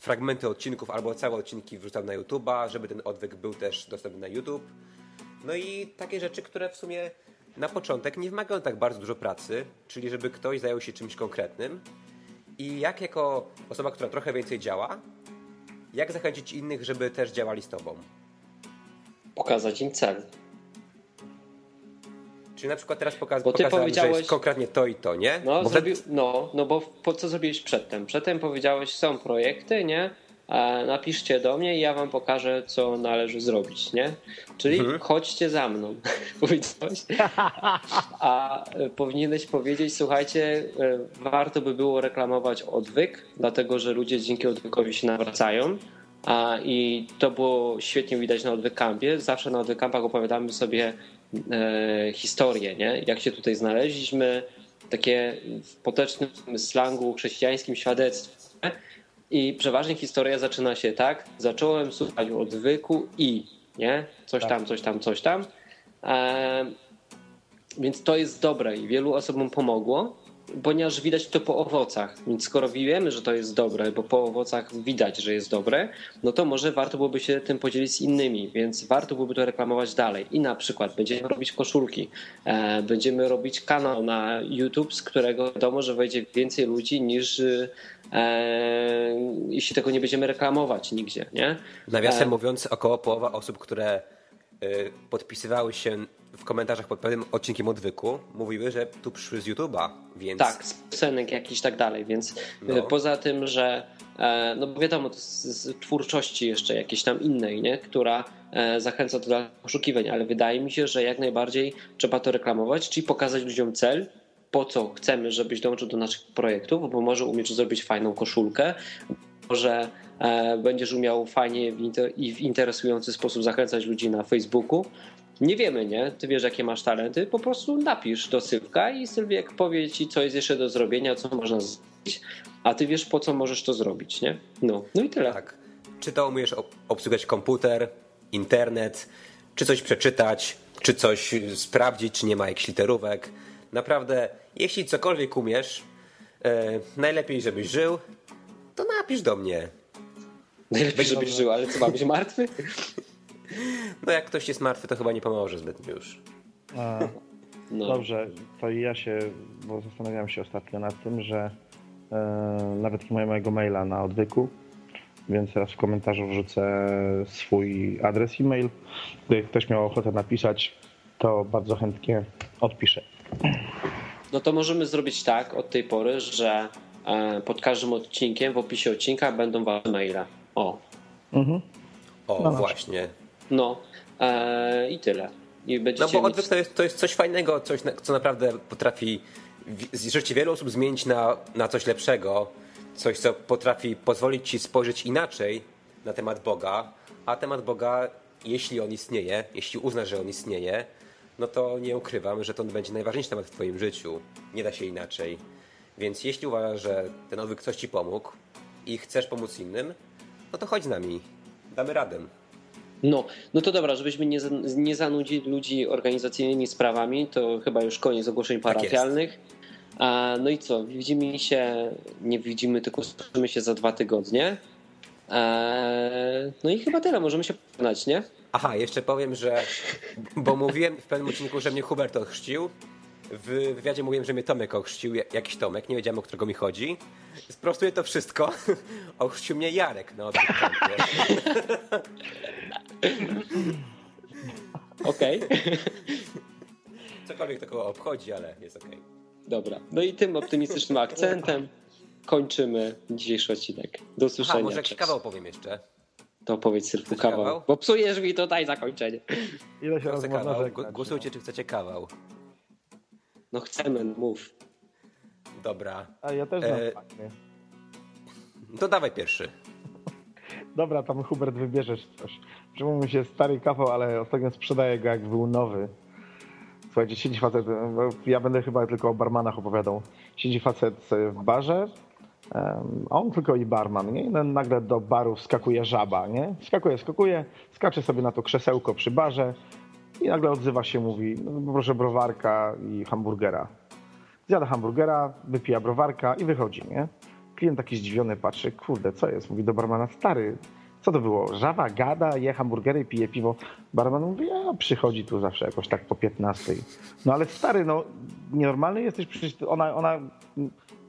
fragmenty odcinków albo całe odcinki wrzucał na YouTube'a, żeby ten odwyk był też dostępny na YouTube. No i takie rzeczy, które w sumie na początek nie wymagają tak bardzo dużo pracy, czyli żeby ktoś zajął się czymś konkretnym. I jak jako osoba, która trochę więcej działa, jak zachęcić innych, żeby też działali z tobą? Pokazać im cel. Czyli na przykład teraz pokaz- Bo ty pokazałem, że powiedziałeś- jest konkretnie to i to, nie? No, Bo zrobi... no, no bo po co zrobiłeś przedtem? Przedtem powiedziałeś, są projekty, nie? Napiszcie do mnie i ja wam pokażę, co należy zrobić, nie? Czyli Mhm. chodźcie za mną, powiedziałeś. A e, powinieneś powiedzieć, słuchajcie, e, warto by było reklamować odwyk, dlatego że ludzie dzięki odwykowi się nawracają. A, I to było świetnie widać na odwykampie. Zawsze na odwykampach opowiadamy sobie e, historię, nie? Jak się tutaj znaleźliśmy, takie w potecznym slangu chrześcijańskim świadectwo. nie? I przeważnie historia zaczyna się tak. Zacząłem słuchać odwyku i, nie? Coś tam, coś tam, coś tam. E, więc to jest dobre i wielu osobom pomogło, ponieważ widać to po owocach. Więc skoro wiemy, że to jest dobre, bo po owocach widać, że jest dobre, no to może warto byłoby się tym podzielić z innymi, więc warto byłoby to reklamować dalej. I na przykład będziemy robić koszulki, e, będziemy robić kanał na YouTube, z którego wiadomo, że wejdzie więcej ludzi niż e, jeśli tego nie będziemy reklamować nigdzie, nie? Nawiasem E, mówiąc, około połowa osób, które podpisywały się w komentarzach pod pewnym odcinkiem odwyku, mówiły, że tu przyszły z YouTube'a, więc Tak, z piosenek jakiś tak dalej, więc No. e, poza tym, że e, no bo wiadomo, to z, twórczości jeszcze jakiejś tam innej, nie? która e, zachęca do poszukiwań, ale wydaje mi się, że jak najbardziej trzeba to reklamować, czyli pokazać ludziom cel, po co chcemy, żebyś dołączył do naszych projektów, bo może umiesz zrobić fajną koszulkę, może będziesz umiał fajnie i w interesujący sposób zachęcać ludzi na Facebooku. Nie wiemy, nie? Ty wiesz, jakie masz talenty, po prostu napisz do Sylwka i Sylwiek powie ci, co jest jeszcze do zrobienia, co można zrobić, a ty wiesz, po co możesz to zrobić, nie? No, no i tyle. tak. Czy to umiesz ob- obsługiwać komputer, internet, czy coś przeczytać, czy coś y, sprawdzić, czy nie ma jakichś literówek. Naprawdę, jeśli cokolwiek umiesz, e, najlepiej, żebyś żył, to napisz do mnie. Najlepiej, żebyś żył, ale co, ma być martwy? No jak ktoś jest martwy, to chyba nie pomoże zbytnio już. A, No. Dobrze, to ja się, bo zastanawiałem się ostatnio nad tym, że e, nawet nie mają mojego maila na odwyku, więc teraz w komentarzu wrzucę swój adres e-mail. Gdyby ktoś miał ochotę napisać, to bardzo chętnie odpiszę. No to możemy zrobić tak od tej pory, że e, pod każdym odcinkiem, w opisie odcinka będą wasze maile. O, Mhm. O, No, właśnie. No e, i tyle. I No bo odwyk to jest, to jest coś fajnego, coś, co naprawdę potrafi w- wielu osób zmienić na, na coś lepszego. Coś, co potrafi pozwolić ci spojrzeć inaczej na temat Boga. A temat Boga, jeśli on istnieje, jeśli uznasz, że on istnieje, no to nie ukrywam, że to będzie najważniejszy temat w twoim życiu. Nie da się inaczej. Więc jeśli uważasz, że ten odwyk coś ci pomógł i chcesz pomóc innym, no to chodź z nami. Damy radę. No, no to dobra, żebyśmy nie, nie zanudzili ludzi organizacyjnymi sprawami, to chyba już koniec ogłoszeń Tak parafialnych. A, no i co, widzimy się, nie widzimy, tylko słyszymy się za dwa tygodnie. Eee, no i chyba tyle, możemy się poznać, nie? Aha, jeszcze powiem, że. Bo mówiłem w pewnym odcinku, że mnie Hubert ochrzcił. W wywiadzie mówiłem, że mnie Tomek ochrzcił, ja- jakiś Tomek, nie wiedziałem o którego mi chodzi. Sprostuję to wszystko. Ochrzcił mnie Jarek na odwykampie. Okej, Cokolwiek to kogo obchodzi, ale jest okej. dobra. No i tym optymistycznym akcentem kończymy dzisiejszy odcinek. Do Aha, usłyszenia. może jakiś kawał powiem jeszcze. To opowiedz Sylwku kawał, kawał? bo psujesz mi tutaj zakończenie. Ile się razy kawał. żegnać? Gu- Głosujcie, czy chcecie kawał. No chcemy, mów. Dobra. A ja też znam E, fajny. To dawaj pierwszy. Dobra, tam Hubert wybierzesz coś. Przypomniał mi się stary kawał, ale ostatnio sprzedaję go jak był nowy. Słuchajcie, siedzi facet, ja będę chyba tylko o barmanach opowiadał. Siedzi facet w barze, a on tylko i barman, nie? I nagle do baru wskakuje żaba, nie? Skakuje, skakuje, skacze sobie na to krzesełko przy barze i nagle odzywa się, mówi, no, proszę browarka i hamburgera. Zjada hamburgera, wypija browarka i wychodzi, nie? Klient taki zdziwiony patrzy, kurde, co jest? Mówi do barmana, stary, co to było? Żaba gada, je hamburgery, pije piwo. Barman mówi, a przychodzi tu zawsze jakoś tak po 15. No ale stary, no nienormalny jesteś, przecież ona, ona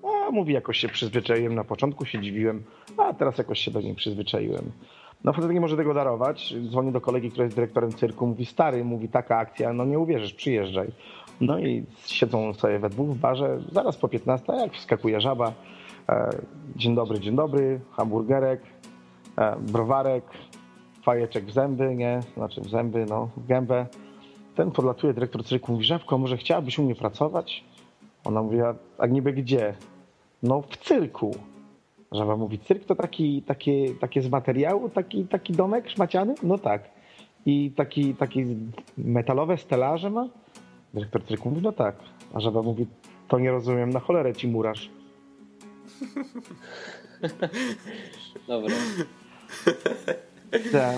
a, mówi, jakoś się przyzwyczaiłem, na początku się dziwiłem, a teraz jakoś się do niej przyzwyczaiłem. No facet nie może tego darować, dzwoni do kolegi, który jest dyrektorem cyrku, mówi, stary, mówi, taka akcja, no nie uwierzysz, przyjeżdżaj. No i siedzą sobie we dwóch w barze, zaraz po 15, jak wskakuje żaba. E, dzień dobry, dzień dobry, hamburgerek, e, browarek, fajeczek w zęby, nie? Znaczy w zęby, no, w gębę. Ten podlatuje dyrektor cyrku, mówi, Żabko, może chciałabyś u mnie pracować? Ona mówi, a, niby gdzie? No w cyrku. Żaba mówi, cyrk to taki, takie, takie z materiału, taki, taki domek szmaciany? No tak. I taki, taki metalowe stelaże ma? Dyrektor cyrku mówi, no tak. A żaba mówi, to nie rozumiem, na cholerę ci murarz. Dobra. Tak.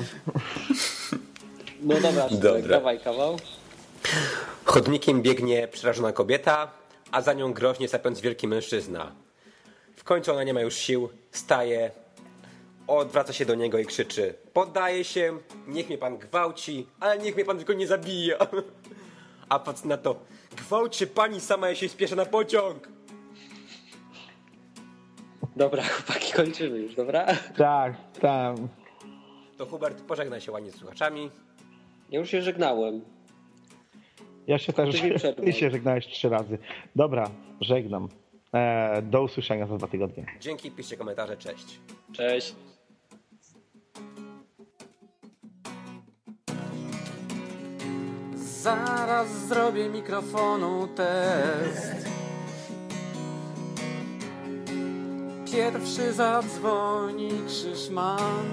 No dobra, Dobra. dawaj kawał. Chodnikiem biegnie przerażona kobieta, a za nią groźnie sapiąc wielki mężczyzna. W końcu ona nie ma już sił, staje, odwraca się do niego i krzyczy: Poddaję się, niech mnie pan gwałci, ale niech mnie pan tylko nie zabija. A patrz na to: Gwałcie pani sama, ja się spieszę na pociąg. Dobra, chłopaki, kończymy już, dobra? Tak, tak. To Hubert pożegna się ładnie z słuchaczami. Ja już się żegnałem. Ja się też ty się żegnałeś trzy razy. Dobra, żegnam. E, do usłyszenia za dwa tygodnie. Dzięki, piszcie komentarze, cześć. Cześć. Zaraz zrobię mikrofonu test. Pierwszy zadzwoni Krzyszman.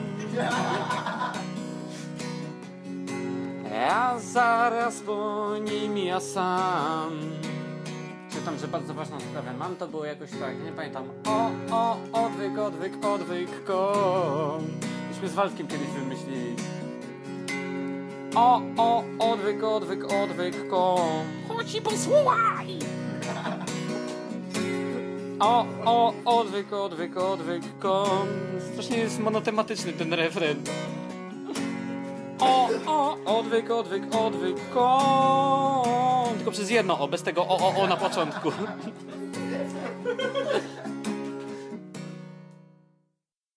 Ja zaraz po nim ja sam. Czytam, że bardzo ważną sprawę mam, to było jakoś tak, nie pamiętam. O, o, odwyk, odwyk, odwyk, kom. Myśmy z Waldkiem kiedyś wymyślili. O, o, odwyk, odwyk, odwyk, kom. Chodź i posłuchaj! O, o, odwyk, odwyk, odwyk, kom. Strasznie jest monotematyczny ten refren. O, o, odwyk, odwyk, odwyk, kom. Tylko przez jedno o, bez tego o, o, o na początku.